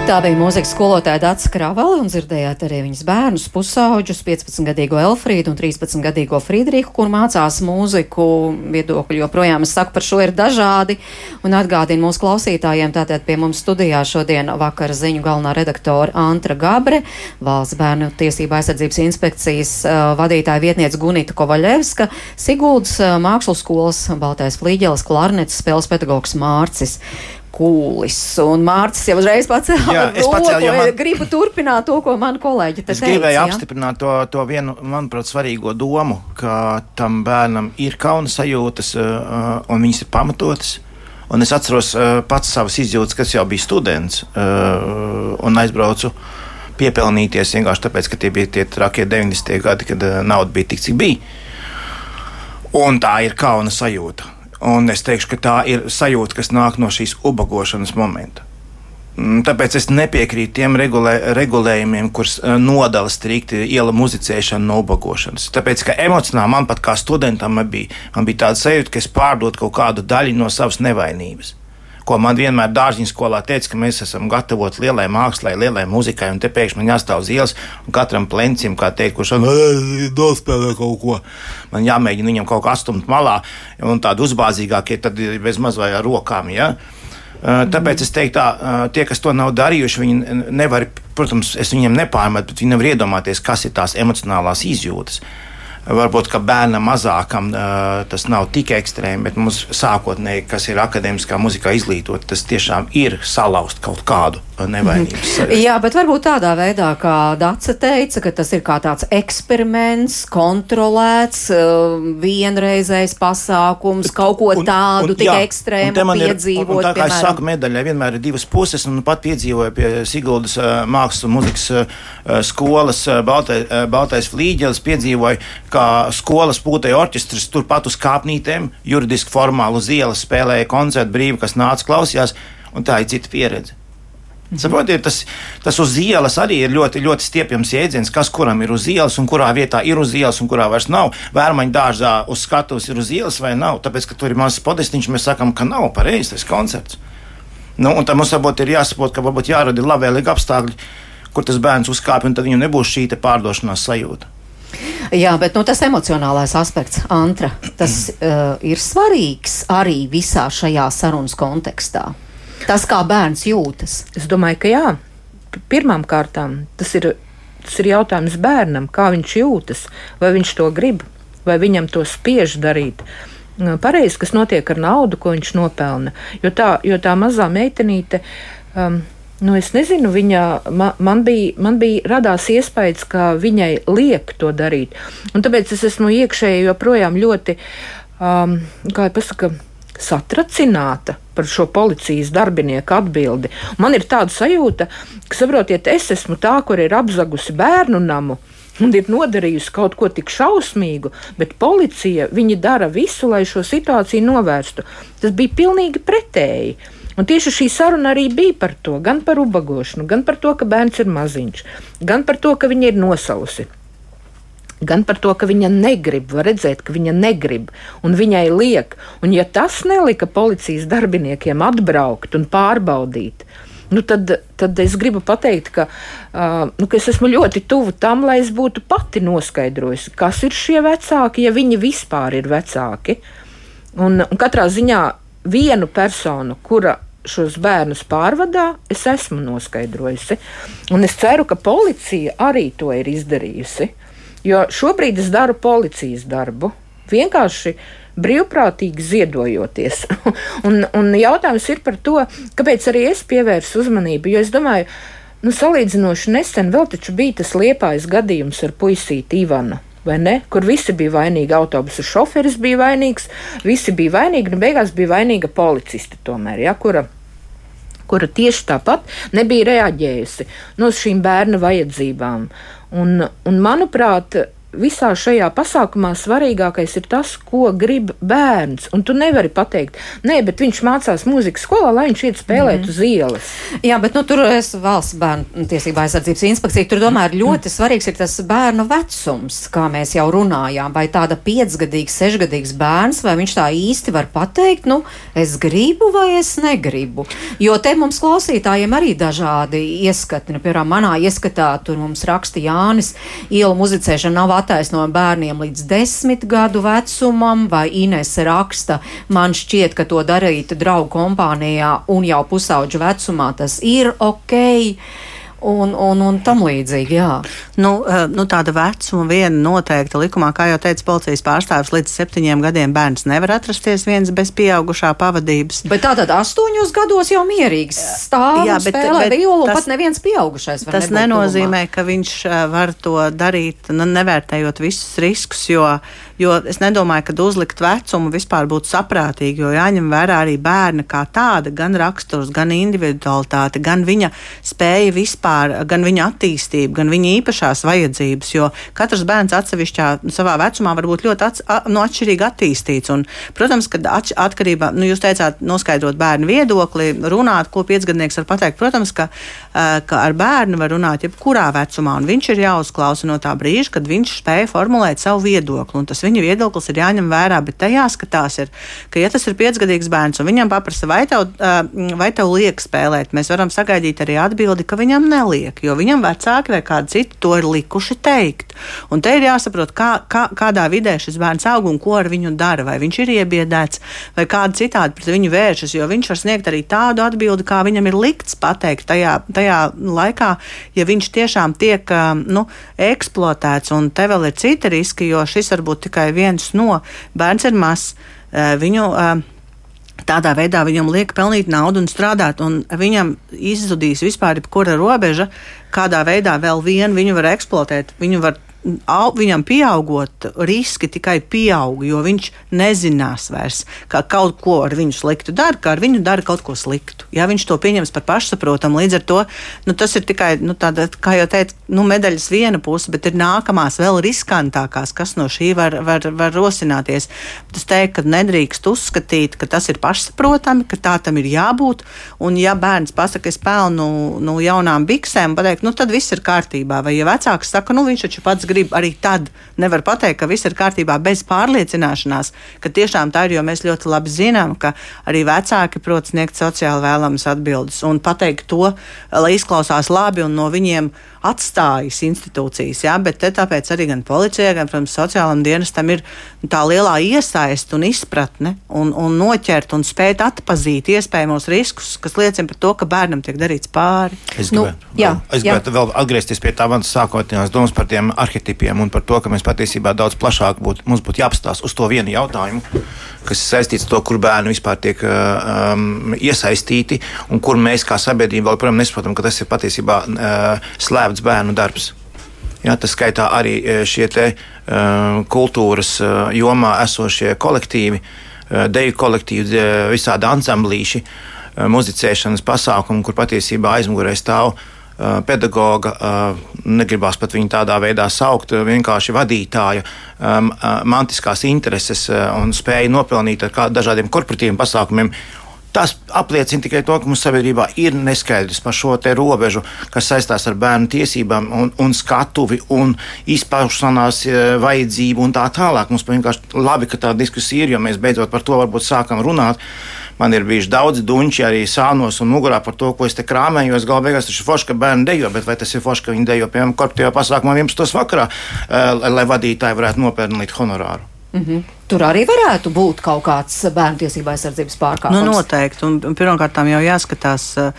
Tā bija mūzikas skolotāja Dārsa Kravale, un dzirdējāt arī viņas bērnus, pusauģus, 15-gadīgo Elfrīdu un 13-gadīgo Friedrihu, kur mācās mūziku. Viedokļi joprojām, es saku, par šo ir dažādi, un atgādinu mūsu klausītājiem, tātad pie mums studijā šodien vakara ziņu galvenā redaktora Antra Gabre, valsts bērnu tiesība aizsardzības inspekcijas uh, vadītāja vietniece Gunita Kovaļevska, Siguldas uh, mākslas skolas Baltais flīģeles klarnets spēles pedagogs Mārcis kūlis. Un Mārcis jau uzreiz pacēla roku. Pacēlu, man... Gribu turpināt to, ko man kolēģi te es teica. Es gribēju ja? apstiprināt to, to vienu, manuprāt, svarīgo domu, ka tam bērnam ir kauna sajūtas uh, un viņas ir pamatotas. Un es atceros uh, pats savas izjūtas, kas jau bija students un aizbraucu piepelnīties vienkārši tāpēc, ka tie bija tie trakie 90. gadi, kad nauda bija tik, cik bija. Un tā ir kauna sajūta. Un es teikšu, ka tā ir sajūta, kas nāk no šīs ubagošanas momenta. Mm, tāpēc es nepiekrītu tiem regulē, regulējumiem, kurus eh, nodala strikti iela muzicēšanu no ubagošanas. Tāpēc, ka emocionāli man pat kā studentam man bija, man bija tāda sajūta, ka es pārdotu kaut kādu daļu no savas nevainības ko man vienmēr dārziņu skolā teica, ka mēs esam gatavoti lielai mākslai, lielai muzikai, un te pēkšņi man jāstāv uz ielas, un katram plencim, kā teikt, kurš nospēlē kaut ko, man jāmēģina viņam kaut kā astumt malā, un tādi uzbāzīgākie tad ir bez maz vai ar rokām. Ja? Tāpēc es teiktu, tā, tie, kas to nav darījuši, viņi nevar, protams, es viņiem nepārmetu, bet viņi nevar iedomāties, kas ir tās emocionālās izjūtas. Varbūt bērnam mazākam tas nav tik ekstrēmi, bet mums sākotnēji, kas ir akadēmiskā muzikā izglītot, tas tiešām ir salauzt kaut kādu nevainības. Mm -hmm. Jā, bet varbūt tādā veidā, kā Dāca teica, ka tas ir kā tāds eksperiments, kontrolēts, vienreizējs pasākums, kaut ko tādu un, un, tik ekstrēmu piedzīvot. Un, un tā kā piemēram. es saku, medaļai vienmēr ir divas puses, un pat piedzīvoju pie Siguldas uh, mākslas un muzikas uh, skolas uh, Baltai, Baltais flīģelis, piedzīvoju, kā skolas pūtēja orķestris turpat uz kāpnītēm, juridiski formāli uz ielas spēlēja koncertu brīvi, kas nāca klausījās, un tā ir cita pieredze. Mhm. Saprotiet, tas, tas uz ielas arī ir ļoti, ļoti stiepjams jēdziens, kas kuram ir uz ielas un kurā vietā ir uz ielas un kurā vairs nav. Vērmaņu dārzā uz skatuves ir uz ielas vai nav. Tāpēc, ka tur ir mazs podestiņš, mēs sakām, ka nav pareizs tas koncerts. Nu, un tam mums varbūt ir jāsaprot, ka varbūt jārada labvēlīgi apstākļi, kur tas bērns uzkāpj, un tad viņam nebūs šī pārdošanās sajūta. Jā, bet nu, tas emocionālais aspekts, Antra, tas uh, ir svarīgs arī visā šajā sarunas kontekstā. Tas, kā bērns jūtas. Es domāju, ka jā. Pirmām kārtām tas ir, tas ir jautājums bērnam, kā viņš jūtas, vai viņš to grib, vai viņam to spiež darīt. Pareizi, kas notiek ar naudu, ko viņš nopelna. Jo tā, jo tā mazā meitenīte. Um, Nu, es nezinu, viņa, man, man, bija, man bija radās iespējas, ka viņai liek to darīt. Un tāpēc es esmu iekšēji joprojām ļoti, um, kā jau pasaka, satracināta par šo policijas darbinieku atbildi. Man ir tāda sajūta, ka, saprotiet, es esmu tā, kur ir apzagusi bērnu namu. Un ir nodarījusi kaut ko tik šausmīgu, bet policija dara visu, lai šo situāciju novērstu. Tas bija pilnīgi pretēji. Un tieši šī saruna arī bija par to, gan par ubagošanu, gan par to, ka bērns ir maziņš, gan par to, ka viņa ir nosalusi. Gan par to, ka viņa negrib, var redzēt, ka viņa negrib, un viņai liek. Un ja tas nelika policijas darbiniekiem atbraukt un pārbaudīt, nu tad, tad es gribu pateikt, ka, uh, nu, ka es esmu ļoti tuvu tam, lai es būtu pati noskaidrojusi, kas ir šie vecāki, ja viņi vispār ir vecāki. Un, un katrā ziņā vienu personu, kura šos bērnus pārvadā, es esmu noskaidrojusi. Un es ceru, ka policija arī to ir izdarījusi. Jo šobrīd es daru policijas darbu. Vienkārši brīvprātīgi ziedojoties. un, un jautājums ir par to, kāpēc arī es pievērsu uzmanību. Jo es domāju, nu, salīdzinoši nesen vēl taču bija tas liepais gadījums ar puisīti Ivanu? Kur visi bija vainīgi. Autobusu šoferis bija vainīgs, visi bija vainīgi, un beigās bija vainīga policiste tomēr, ja, kura kura tieši tāpat nebija reaģējusi no šīm bērnu vajadzībām. Un, un manuprāt, visā šajā pasākumā svarīgākais ir tas, ko grib bērns. Un tu nevari pateikt, nē, bet viņš mācās mūzikas skolā, lai viņš iet spēlēt mm uz ielas. Jā, bet nu, tur es valsts bērnu tiesība aizsardzības inspekcija. Tur domāju, ļoti svarīgs ir tas bērnu vecums, kā mēs jau runājām. Vai tāda piecgadīgs, sešgadīgs bērns, vai viņš tā īsti var pateikt, nu, es gribu vai es negribu. Jo te mums klausītājiem arī dažādi ieskati. Nu, piemēram, manā ieskatā tur mums raksta Jānis, ielu muzicēšana nav attīstīta attaisnojam bērniem līdz desmit gadu vecumam, vai Inese raksta, man šķiet, ka to darīt draugu kompānijā un jau pusauģu vecumā tas ir ok un, un, un tam līdzīgi. Jā. Nu, eh, nu, tāda vecuma viena noteikta likumā, kā jau teica policijas pārstāvis, līdz septiņiem gadiem bērns nevar atrasties viens bez pieaugušā pavadības. Bet tātad astoņos gados jau mierīgs stāv jā, bet, spēlē bet violu, tas, pat neviens pieaugušais. Tas nenozīmē, tuvumā. ka viņš eh, var to darīt, nu, nevērtējot visus riskus, jo Jo es nedomāju, ka uzlikt vecumu vispār būtu saprātīgi, jo jāņem vērā arī bērna kā tāda, gan raksturs, gan individualitāte, gan viņa spēja vispār, gan viņa attīstība, gan viņa īpašās vajadzības. Jo katrs bērns atsevišķā savā vecumā var būt ļoti ats, a, no nu, atšķirīgi attīstīts. Un, protams, ka atš, atkarībā, nu, jūs teicāt, noskaidrot bērnu viedokli, runāt, ko piecgadnieks var pateikt. Protams, ka, ka ar bērnu var runāt jebkurā vecumā, un viņš ir jāuzklausa no tā brīža, kad viņš spēja formulēt savu viedokli. Un tas viņa viedoklis ir jāņem vērā, bet tajā skatās, ir, ka, ja tas ir piecgadīgs bērns un viņam paprasa, vai tev, vai tev liek spēlēt, mēs varam sagaidīt arī atbildi, ka viņam neliek, jo viņam vecāki vai kādi citi to ir likuši teikt. Un te ir jāsaprot, kā, kā, kādā vidē šis bērns aug un ko ar viņu dara, vai viņš ir iebiedēts, vai kādi citādi pret viņu vēršas, jo viņš var sniegt arī tādu atbildi, kā viņam ir likts pateikt tajā, tajā laikā, ja viņš tiešām tiek nu, eksploatēts. Un te vēl ir citi riski, jo šis var būt tikai viens no. Bērns ir mazs, viņu. Tādā veidā viņam liek pelnīt naudu un strādāt, un viņam izzudīs vispār jebkura robeža, kādā veidā vēl vienu viņu var eksploatēt. Viņu var viņam pieaugot, riski tikai pieaug, jo viņš nezinās vairs, ka kaut ko ar viņu sliktu dara, ka ar viņu dara kaut ko sliktu. Ja viņš to pieņems par pašsaprotamu, līdz ar to nu, tas ir tikai, nu, tāda, kā jau teicu, nu, medaļas viena puse, bet ir nākamās vēl riskantākās, kas no šī var, var, var rosināties. Es teiktu, ka nedrīkst uzskatīt, ka tas ir pašsaprotami, ka tā tam ir jābūt. Un, ja bērns pasakā, es pelnu nu, jaunām biksēm, pateikt, nu, tad viss ir kārtībā. Vai ja vecāks saka, nu, viņš taču pats grib, arī tad nevar pateikt, ka viss ir kārtībā bez pārliecināšanās, ka tiešām tā ir, jo mēs ļoti labi zinām, ka arī vecāki prot sniegt sociāli vēlamas atbildes un pateikt to, lai izklausās labi un no viņiem atstājis institūcijas. Jā, bet tāpēc arī gan policijai, gan, protams, sociālajam dienestam ir tā lielā iesaiste un izpratne un, un noķert un spēt atpazīt iespējamos riskus, kas liecina par to, ka bērnam tiek darīts pāri. Es gribētu, nu, jā, es gribētu jā. vēl atgriezties pie tā manas sākotnējās domas par tiem arhetipiem un par to, ka mēs patiesībā daudz plašāk būtu, mums būtu jāapstāsta uz to vienu jautājumu kas saistīts ar to, kur bērni vispār tiek um, iesaistīti un kur mēs kā sabiedrība vēl joprojām nesaprotam, ka tas ir patiesībā uh, slēpts bērnu darbs. Ja, tas skaitā arī šie te, uh, kultūras uh, jomā esošie kolektīvi, uh, deju kolektīvi, uh, visādi ansamblīši, uh, muzicēšanas pasākumi, kur patiesībā aizmugurē stāv uh, pedagoga, negribās pat viņu tādā veidā saukt, vienkārši vadītāja mantiskās intereses un spēja nopelnīt ar dažādiem korporatīviem pasākumiem. Tas apliecina tikai to, ka mums sabiedrībā ir neskaidrs par šo robežu, kas saistās ar bērnu tiesībām, un, un skatuvi un izpaušanās vajadzību un tā tālāk. Mums vienkārši labi, ka tā diskusija ir, jo mēs beidzot par to varbūt sākam runāt. Man ir bijuši daudzi duņķi arī sānos un mugurā par to, ko es te krāmēju. Es galvā beigās ir forši, ka bērni dejo, bet vai tas ir forši, ka viņi dejo, piemēram, korporatīvā pasākumā 11. vakarā, eh, lai vadītāji varētu nopelnīt honorāru? Mm -hmm. Tur arī varētu būt kaut kāds bērnu tiesību aizsardzības pārkāpums. Nu, noteikti. Un, un pirmkārt, jau jāskatās uh,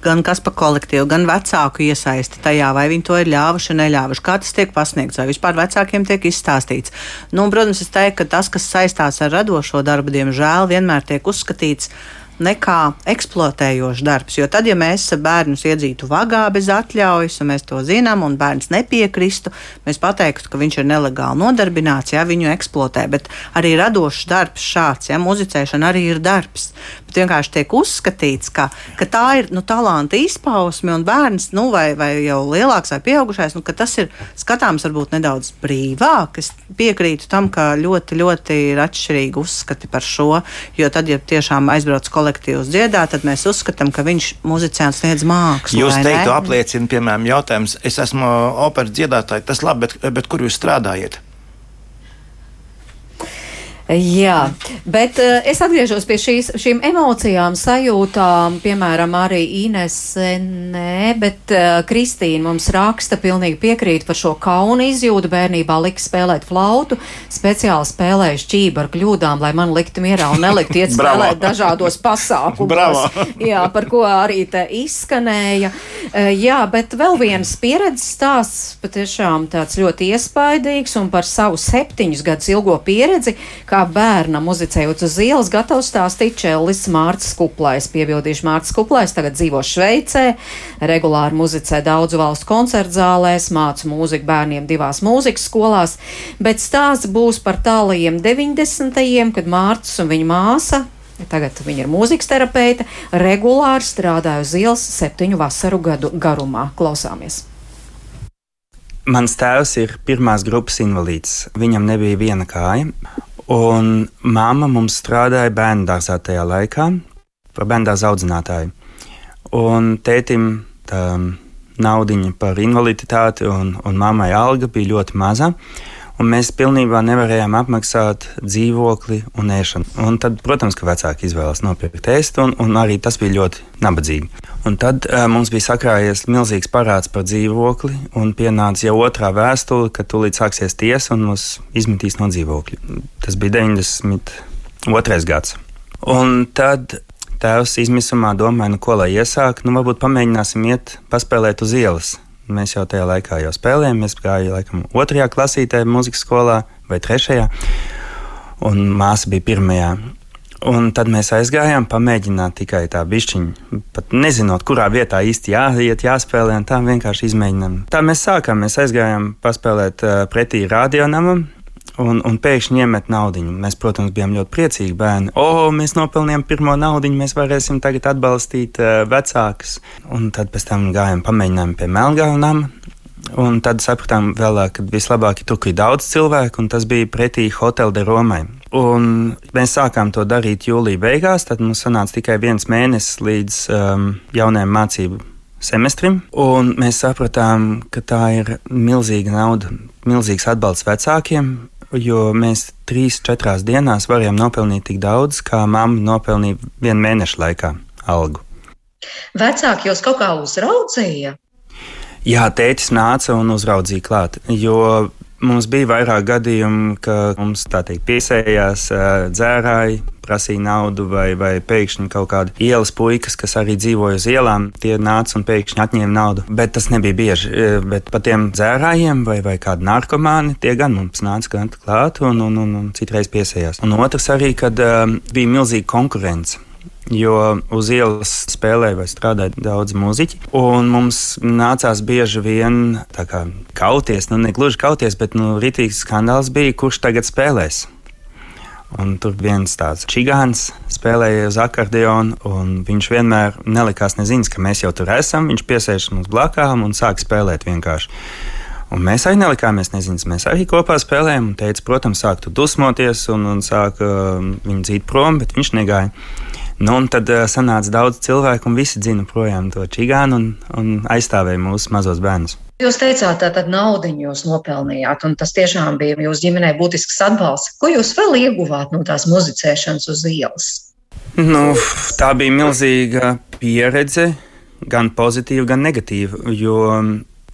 gan kas pa kolektīvu, gan vecāku iesaisti tajā, vai viņi to ir ļāvuši, neļāvuši, kā tas tiek pasniegts, vai vispār vecākiem tiek izstāstīts. Nu, protams, es teiktu, ka tas, kas saistās ar radošo darbu, diemžēl vienmēr tiek uzskatīts nekā eksploatējošs darbs. Jo tad, ja mēs bērnus iedzītu vagā bez atļaujas, un mēs to zinām, un bērns nepiekristu, mēs pateiktu, ka viņš ir nelegāli nodarbināts, ja viņu eksploatē. Bet arī radošs darbs šāds, ja muzicēšana arī ir darbs. Vienkārši tiek uzskatīts, ka, ka tā ir nu, talanta izpausme, un bērns, nu, vai, vai jau lielāks vai pieaugušais, nu, tas ir skatāms varbūt nedaudz brīvāk. Es piekrītu tam, ka ļoti, ļoti ir atšķirīgi uzskati par šo, jo tad, ja tiešām aizbrauc kolektīvs, kolektīvs dziedā, tad mēs uzskatām, ka viņš muzicēns sniedz mākslu. Jūs teiktu, apliecina, piemēram, jautājums, es esmu operas dziedātāji, tas labi, bet, bet kur jūs strādājat? Jā, bet uh, es atgriežos pie šīs, šīm emocijām, sajūtām, piemēram, arī Inese, nē, bet uh, Kristīna mums raksta, pilnīgi piekrīt par šo kaunu izjūtu. Bērnībā lika spēlēt flautu, speciāli spēlēju šķību ar kļūdām, lai man liktu mierā un nelikt iet spēlēt dažādos pasākumos. jā, par ko arī te izskanēja. Uh, jā, bet vēl viens pieredzes stāsts, patiešām tāds ļoti iespaidīgs un par savu septiņus gadus ilgo pieredzi kā bērnam muzicējot uz ielas, gatavs stāstīt Čellis Mārcis Kuplais. Piebildīšu Mārcis Kuplais tagad dzīvo Šveicē, regulāri muzicē daudzu valstu koncertzālēs, māca mūziku bērniem divās mūzikas skolās, bet stāsts būs par tālajiem 90. kad Mārcis un viņa māsa Tagad viņa ir mūzikas terapeite, regulāri strādāja uz ielas septiņu vasaru gadu garumā. Klausāmies! Mans tēvs ir pirmās grupas invalīds. Viņam nebija viena kāja, Un mamma mums strādāja bērnu dārzā tajā laikā, par bērnu dārza audzinātāju. Un tētim tā naudiņa par invaliditāti un, un mammai alga bija ļoti maza un mēs pilnībā nevarējām apmaksāt dzīvokli un ēšanu. Un tad, protams, ka vecāki izvēlējās nopirkt ēst, un, un arī tas bija ļoti nabadzīgi. Un tad uh, mums bija sakrājies milzīgs parāds par dzīvokli, un pienāca jau otrā vēstule, ka tūlīt sāksies tiesa un mūs izmetīs no dzīvokļa. Tas bija 92. gads. Un tad tēvs izmisumā domāja, nu, ko lai iesāk, nu, varbūt pamēģināsim iet paspēlēt uz ielas. Mēs jau tajā laikā jau spēlējām. Mēs gājām laikam otrajā klasītē, mūzikas skolā vai trešajā, un māsa bija pirmajā. Un tad mēs aizgājām, pamēģināt tikai tā bišķiņa, pat nezinot, kurā vietā īsti jāiet, jāspēlē, tā vienkārši izmēģinām. Tā mēs sākām, mēs aizgājām paspēlēt pretī radionamam, Un, un pēkšņi iemet naudu. Mēs, protams, bijām ļoti priecīgi bērni. O, mēs nopelnījām pirmo naudu, mēs varēsim tagad atbalstīt uh, vecākus. Un tad pēc tam gājām, pamēģinājām pie Melngalnām. Un tad sapratām, vēlāk, ka vislabāk ir tur, kur ir daudz cilvēku, un tas bija pretī Hotel de Romai. Un mēs sākām to darīt jūlijā beigās, tad mums sanāca tikai viens mēnesis līdz um, jaunajam mācību semestrim. Un mēs sapratām, ka tā ir milzīga nauda, milzīgs atbalsts vecākiem, jo mēs trīs, četrās dienās varējām nopelnīt tik daudz, kā mamma nopelnīja vienu mēnešu laikā algu. Vecāki jūs kaut kā uzraudzīja? Jā, tētis nāca un uzraudzīja klāt, jo Mums bija vairāk gadījumu, ka mums tā teikt piesējās dzērāji, prasīja naudu, vai, vai pēkšņi kaut kādi ielas puikas, kas arī dzīvoja uz ielām, tie nāca un pēkšņi atņēma naudu. Bet tas nebija bieži. Bet par tiem dzērājiem vai, vai kādi narkomāni, tie gan mums nāca gan klāt un, un, un, un citreiz piesējās. Un otrs arī, kad uh, bija milzīga konkurence jo uz ielas spēlēja vai strādāja daudz muzeķi. Mums nācās bieži vien kā, kauties, nu ne gluži kauties, bet nu, rītīgs skandāls bija, kurš tagad spēlēs. Un tur viens tāds čigāns spēlēja uz akordeona, un viņš vienmēr nelikās nezinis, ka mēs jau tur esam. Viņš piesēž mums blakām un sāk spēlēt vienkārši. Un mēs arī nelikāmies nezinis. Mēs arī kopā spēlējām, un teica, protams, sāktu dusmoties un, un sāk uh, viņu dzīt prom, bet viņš negāja. Nu, un tad uh, sanāca daudz cilvēku, un visi dzina projām to čigānu un, un aizstāvēja mūsu mazos bērnus. Jūs teicāt, tā tad naudu jūs nopelnījāt, un tas tiešām bija jūsu ģimenei būtisks atbalsts. Ko jūs vēl ieguvāt no tās muzicēšanas uz ielas? Nu, tā bija milzīga pieredze, gan pozitīva, gan negatīva. Jo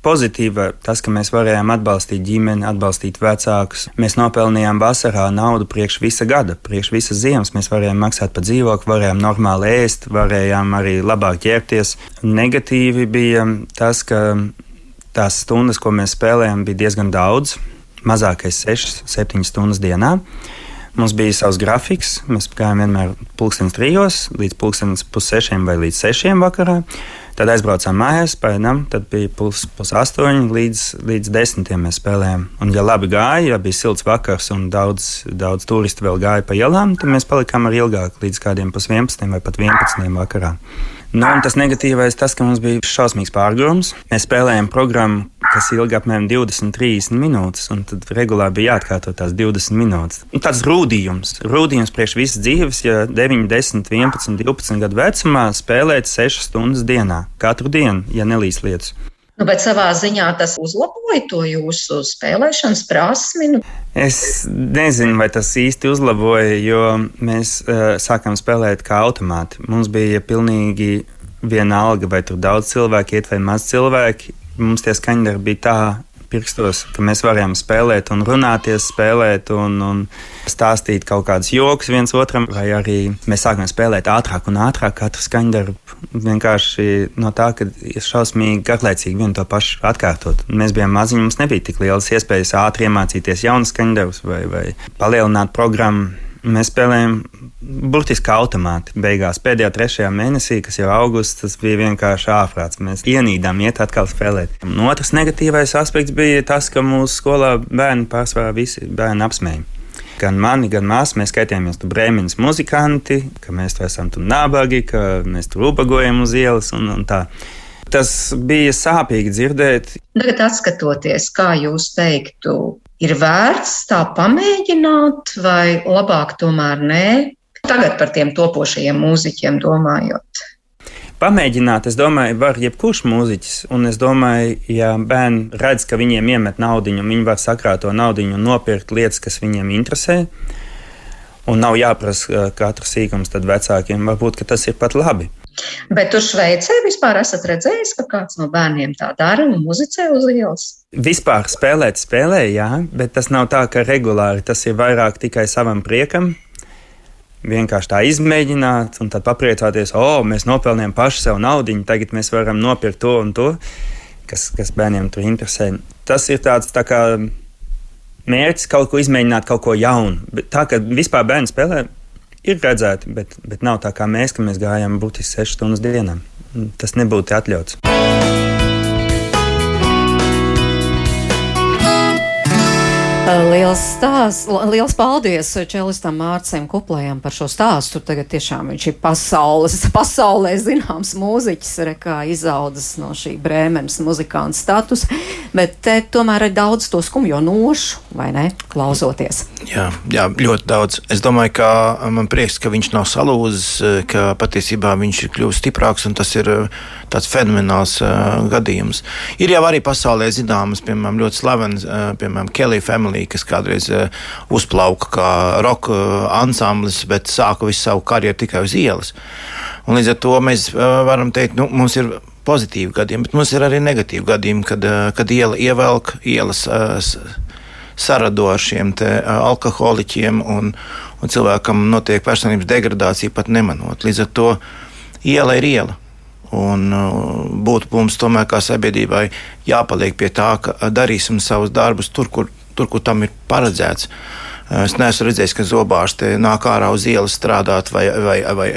pozitīva tas, ka mēs varējām atbalstīt ģimeni, atbalstīt vecākus. Mēs nopelnījām vasarā naudu priekš visa gada, priekš visas ziemas. Mēs varējām maksāt par dzīvokli, varējām normāli ēst, varējām arī labāk ķerties. Negatīvi bija tas, ka tās stundas, ko mēs spēlējām, bija diezgan daudz. Mazākais 6, 7 stundas dienā. Mums bija savs grafiks. Mēs gājām vienmēr pulkstenis trijos, līdz pulkstenis pussešiem vai līdz sešiem vakarā. Tad aizbraucām mājās, pēdām, tad bija pus, pus astoņi līdz, līdz desmitiem mēs spēlējām. Un, ja labi gāja, ja bija silts vakars un daudz, daudz turistu vēl gāja pa ielām, tad mēs palikām arī ilgāk, līdz kādiem pus 11 vai pat 11 vakarā. Nu, tas negatīvais tas, ka mums bija šausmīgs pārgājums. Mēs spēlējām programmu, kas ilga apmēram 20, 30 minūtes, un tad regulāri bija jāatkārto tās 20 minūtes. Un tāds rūdījums, rūdījums priekš visas dzīves, ja 9, 10, 11, 12 gadu vecumā spēlēt 6 stundas dienā, katru dienu, ja nelīs lietas. Nu, bet savā ziņā tas uzlaboja to jūsu spēlēšanas prasmi. Nu. Es nezinu, vai tas īsti uzlaboja, jo mēs uh, sākām spēlēt kā automāti. Mums bija pilnīgi vienalga, vai tur daudz cilvēku iet vai maz cilvēki. Mums tie skaņdari bija tā pirkstos, ka mēs varējām spēlēt un runāties, spēlēt un, un stāstīt kaut kādus joks viens otram, vai arī mēs sākām spēlēt ātrāk un ātrāk katru skaņdarbu vienkārši no tā, ka ir šausmīgi garlaicīgi vienu to pašu atkārtot. Mēs bijām maziņi, mums nebija tik lielas iespējas ātri iemācīties jaunus skaņdarbus vai, vai palielināt programmu. Mēs spēlējām burtiski automāti. Beigās pēdējā trešajā mēnesī, kas jau augusts, tas bija vienkārši ārprāts. Mēs ienīdām iet atkal spēlēt. Un otrs negatīvais aspekts bija tas, ka mūsu skolā bērni pārsvarā visi bērni apsmēja. Gan mani, gan māsu mēs skaitījāmies tur brēmeņas muzikanti, ka mēs tur esam tur nabagi, ka mēs tur ubagojam uz ielas un, un tā. Tas bija sāpīgi dzirdēt. Tagad, skatoties, kā jūs teiktu, ir vērts tā pamēģināt, vai labāk tomēr nē? Tagad par tiem topošajiem mūziķiem domājot. Pamēģināt, es domāju, var jebkurš mūziķis. Un es domāju, ja bērni redz, ka viņiem iemet naudu, viņi var sakrāt to naudu un nopirkt lietas, kas viņiem interesē, un nav jāprasa katrs sīkums vecākiem, varbūt tas ir pat labi. Bet tur Šveicē vispār esat redzējis, ka kāds no bērniem tā dara un muzicē uz ielas? Vispār spēlēt, spēlē, jā, bet tas nav tā, ka regulāri tas ir vairāk tikai savam priekam. Vienkārši tā izmēģināt, un tad papriecāties, o, oh, mēs nopelnījām paši sev naudu, tagad mēs varam nopirkt to un to, kas, kas bērniem tur interesē. Tas ir tāds tā kā mērķis kaut ko izmēģināt, kaut ko jaunu. Bet tā kā vispār bērni spēlē, ir redzēti, bet, bet nav tā kā mēs, ka mēs gājām būtiski 6 stundas dienā. Tas nebūtu atļauts. Liels stāsts, liels paldies Čelistam Mārcim Kuplējam par šo stāstu. Tagad tiešām viņš ir pasaules, pasaulē zināms mūziķis, re, kā izaudzis no šī brēmenes muzikāna status, bet te tomēr ir daudz to skumjo nošu, vai ne, klausoties. Jā, jā, ļoti daudz. Es domāju, ka man prieks, ka viņš nav salūzis, ka patiesībā viņš ir kļuvis stiprāks un tas ir tāds fenomenāls uh, gadījums. Ir jau arī pasaulē zināmas, piemēram, ļoti slavenas, uh, piemēram, Kelly Family, kas kādreiz uh, uzplauka kā roka uh, ansamblis, bet sāka visu savu karjeru tikai uz ielas. Un līdz ar to mēs uh, varam teikt, nu, mums ir pozitīvi gadījumi, bet mums ir arī negatīvi gadījumi, kad, kad iela ievelk ielas. Sarado ar šiem alkoholiķiem, un, un cilvēkam notiek personības degradācija pat nemanot. Līdz ar to iela ir iela. Un būtu mums tomēr kā sabiedrībai jāpaliek pie tā, ka darīsim savus darbus tur, kur, tur, kur tam ir paredzēts. Uh, es neesmu redzējis, ka zobārste nāk ārā uz ielas strādāt, vai, vai, vai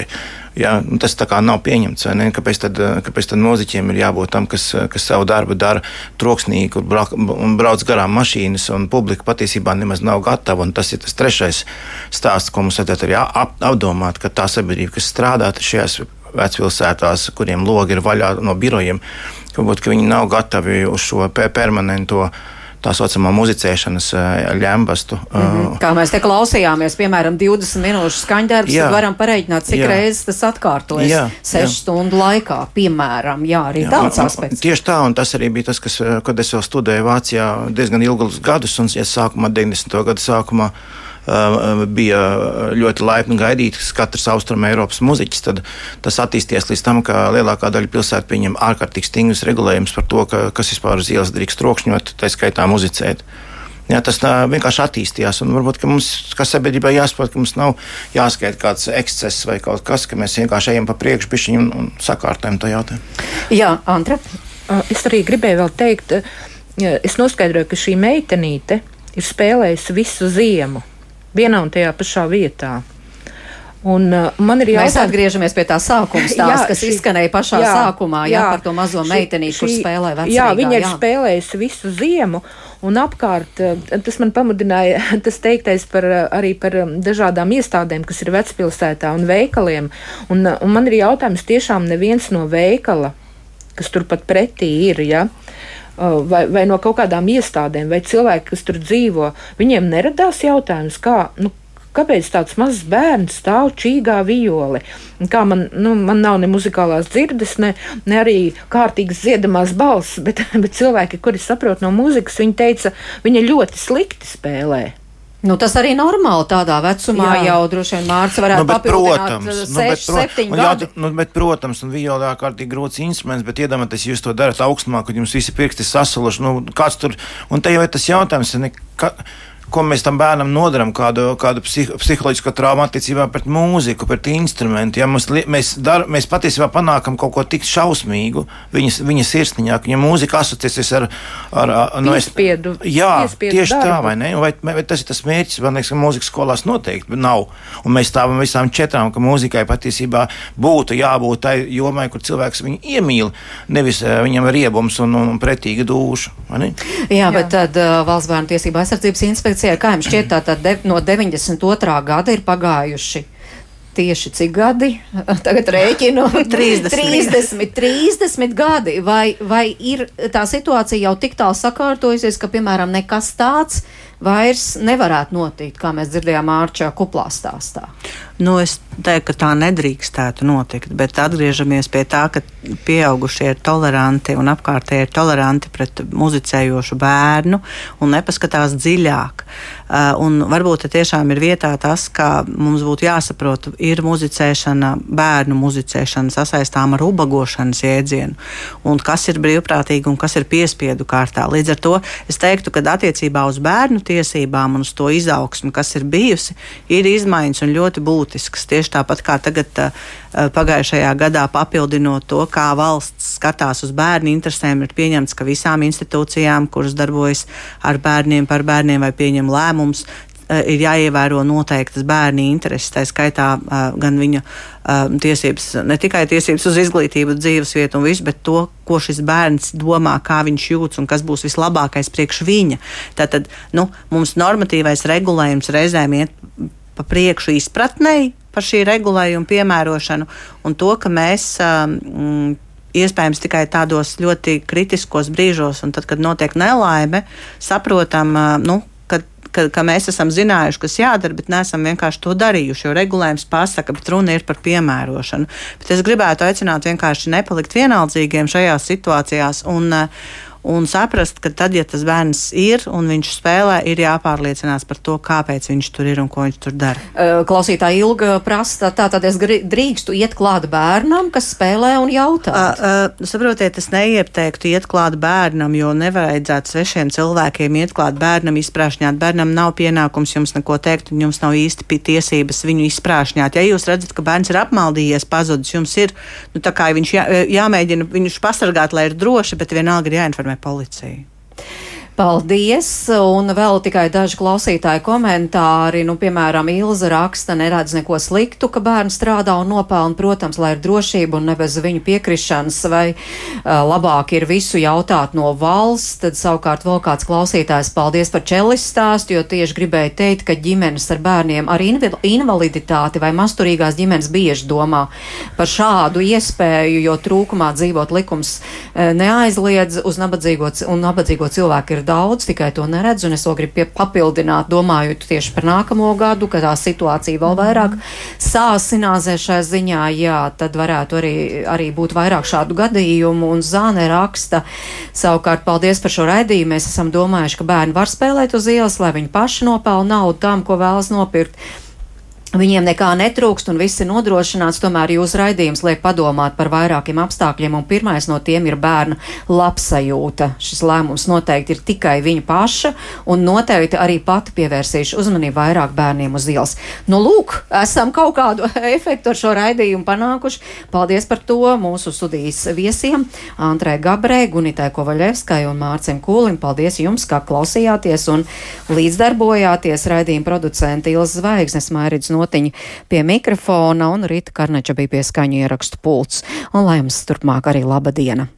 jā, nu, tas tā kā nav pieņemts. Kāpēc tad, uh, kāpēc tad mūziķiem ir jābūt tam, kas, kas savu darbu dara troksnīgi, kur brauc, brauc garām mašīnas, un publika patiesībā nemaz nav gatava. Tas ir tas trešais stāsts, ko mums vajadzētu arī apdomāt, ka tā sabiedrība, kas strādā šajās vecpilsētās, kuriem logi ir vaļā no birojiem, varbūt viņi nav gatavi uz šo permanento tā saucamā muzicēšanas ļembastu. Mm -hmm. Kā mēs te klausījāmies, piemēram, 20 minūšu skaņdarbs, tad varam pareiķināt, cik jā. reizes tas atkārtojas jā, 6 jā. stundu laikā, piemēram. Jā, arī jā, tāds un, aspekts. Tieši tā, un tas arī bija tas, kas, kad es vēl studēju Vācijā diezgan ilgus gadus, un es sākumā, 90. gadu sākumā, bija ļoti laipni gaidīts katrs Austrum Eiropas muzeķis. Tad tas attīstījās līdz tam, ka lielākā daļa pilsētu pieņem ārkārtīgi stingrus regulējumus par to, ka, kas vispār uz ielas drīkst trokšņot, tā skaitā muzicēt. Jā, tas tā, vienkārši attīstījās. Varbūt mums, kā sabiedrībai, jāsaprot, ka mums nav jāskaita kāds ekscess vai kaut kas, ka mēs vienkārši ejam pa priekšu pišķiņu un, un sakārtojam to jautājumu. Jā, Antra. Es arī gribēju vēl teikt, es noskaidroju, ka šī meitenīte ir spēlējusi visu ziemu vienā un tajā pašā vietā. Un, uh, man ir jāsaka, mēs atgriežamies pie tā sākuma stāsta, kas šī, izskanēja pašā jā, jā, jā, par to mazo meitenīti, kurš spēlē vecāku. Jā, viņa ir spēlējusi visu ziemu, un apkārt uh, tas man pamudināja tas teiktais par, uh, arī par um, dažādām iestādēm, kas ir vecpilsētā un veikaliem. Un, uh, un man ir jautājums, tiešām neviens no veikala, kas turpat pretī ir, ja, vai, vai no kaut kādām iestādēm, vai cilvēki, kas tur dzīvo, viņiem neradās jautājums, kā, nu, kāpēc tāds mazs bērns stāv čīgā violi. Kā man, nu, man nav ne muzikālās dzirdes, ne, ne arī kārtīgas dziedamās balss, bet, bet cilvēki, kuri saprot no mūzikas, viņi teica, viņa ļoti slikti spēlē. Nu, tas arī normāli tādā vecumā jā. jau droši vien Mārcis varētu nu, bet, protams, 6, nu, bet, 7 jā, nu, bet, protams, un violā ārkārtīgi grūts instruments, bet iedomājieties, jūs to darat augstumā, kad jums visi pirksti sasuluši, nu, kāds tur, un te jau ir tas jautājums, ne, ka, ko mēs tam bērnam nodaram, kādu, kādu psih, psiholoģisku traumu attiecībā pret mūziku, pret instrumentu. Ja mums, mēs, dar, mēs patiesībā panākam kaut ko tik šausmīgu viņas, viņas sirsniņā, ka viņa mūzika asociēsies ar, ar, ar no, es, piespiedu, jā, piespiedu tieši darbu. tā, vai ne? Vai, vai tas ir tas mērķis, man liekas, ka mūzikas skolās noteikti nav. Un mēs stāvam visām četrām, ka mūzikai patiesībā būtu jābūt tai jomai, kur cilvēks viņu iemīl, nevis viņam ir riebums un, un, un pretīga dūša. Jā, jā, bet tad uh, valsts bērnu tiesība aizsardzības inspekcija Policijai, kā jums šķiet, tātad de, no 92. gada ir pagājuši tieši cik gadi? Tagad rēķinu 30. 30, 30 gadi. Vai, vai ir tā situācija jau tik tālu sakārtojusies, ka, piemēram, nekas tāds vairs nevarētu notikt, kā mēs dzirdējām Mārčā kuplā stāstā? Nu, es teiktu, ka tā nedrīkstētu notikt, bet atgriežamies pie tā, ka pieaugušie ir toleranti un apkārtēji ir toleranti pret muzicējošu bērnu un nepaskatās dziļāk. Uh, un varbūt tiešām ir vietā tas, ka mums būtu jāsaprot, ir muzicēšana, bērnu muzicēšana sasaistām ar ubagošanas jēdzienu, un kas ir brīvprātīgi un kas ir piespiedu kārtā. Līdz ar to es teiktu, ka attiecībā uz bērnu tiesībām un uz to izaugsmu, kas ir bijusi, ir izmaiņas un ļoti būtiskas būtisks. Tieši tāpat kā tagad pagājušajā gadā papildinot to, kā valsts skatās uz bērnu interesēm, ir pieņemts, ka visām institūcijām, kuras darbojas ar bērniem, par bērniem vai pieņem lēmumus, ir jāievēro noteiktas bērni intereses, tā skaitā gan viņa tiesības, ne tikai tiesības uz izglītību, dzīvesvietu un visu, bet to, ko šis bērns domā, kā viņš jūtas un kas būs vislabākais priekš viņa. Tātad nu, mums normatīvais regulējums reizēm iet pa priekšu izpratnei par šī regulējuma piemērošanu un to, ka mēs. Um, iespējams tikai tādos ļoti kritiskos brīžos, un tad, kad notiek nelaime, saprotam, nu, ka, ka, mēs esam zinājuši, kas jādara, bet neesam vienkārši to darījuši. Jo regulējums pasaka, bet runa ir par piemērošanu. Bet es gribētu aicināt vienkārši nepalikt vienaldzīgiem šajās situācijās. Un, un saprast, ka tad, ja tas bērns ir un viņš spēlē, ir jāpārliecinās par to, kāpēc viņš tur ir un ko viņš tur dara. Klausītāji ilga prasa, tā tad es drīkstu iet klāt bērnam, kas spēlē un jautā. Saprotiet, es neieteiktu iet klāt bērnam, jo nevajadzētu svešiem cilvēkiem iet klāt bērnam, izprāšņāt. Bērnam nav pienākums jums neko teikt, un jums nav īsti tiesības viņu izprāšņāt. Ja jūs redzat, ka bērns ir apmaldījies, pazudis, jums ir, nu jā, jāmēģina viņus pasargāt, lai ir droši, bet vienalga ir jāinformē informē policiju. Paldies! Un vēl tikai daži klausītāji komentāri. Nu, piemēram, Ilza raksta, neredz neko sliktu, ka bērns strādā un nopelna, protams, lai ir drošība un ne bez viņu piekrišanas, vai uh, labāk ir visu jautāt no valsts. Tad savukārt vēl kāds klausītājs paldies par čelis stāstu, jo tieši gribēju teikt, ka ģimenes ar bērniem ar invaliditāti vai masturīgās ģimenes bieži domā par šādu iespēju, jo trūkumā dzīvot likums neaizliedz uz nabadzīgo, un nabadzīgo cilvēku ir daudz, tikai to neredzu, un es to gribu papildināt, domājot tieši par nākamo gadu, kad tā situācija vēl vairāk sāsināsies šajā ziņā, jā, tad varētu arī, arī būt vairāk šādu gadījumu, un Zāne raksta, savukārt, paldies par šo raidījumu, mēs esam domājuši, ka bērni var spēlēt uz ielas, lai viņi paši nopelna naudu tam, ko vēlas nopirkt. Viņiem nekā netrūkst un viss ir nodrošināts, tomēr jūsu raidījums liek padomāt par vairākiem apstākļiem, un pirmais no tiem ir bērna labsajūta. Šis lēmums noteikti ir tikai viņa paša, un noteikti arī pati pievērsīšu uzmanību vairāk bērniem uz ielas. Nu, lūk, esam kaut kādu efektu ar šo raidījumu panākuši. Paldies par to mūsu studijas viesiem Antrai Gabrē, Gunitai Kovaļevskai un Mārcim Kūlim. Paldies jums, kā klausījāties un līdzdarbojāties raidījuma producenta Ilza Zvaigznes Mairidz notiņa pie mikrofona un Rīta Karneča bija pie skaņu ierakstu pults. Un lai jums turpmāk arī laba diena!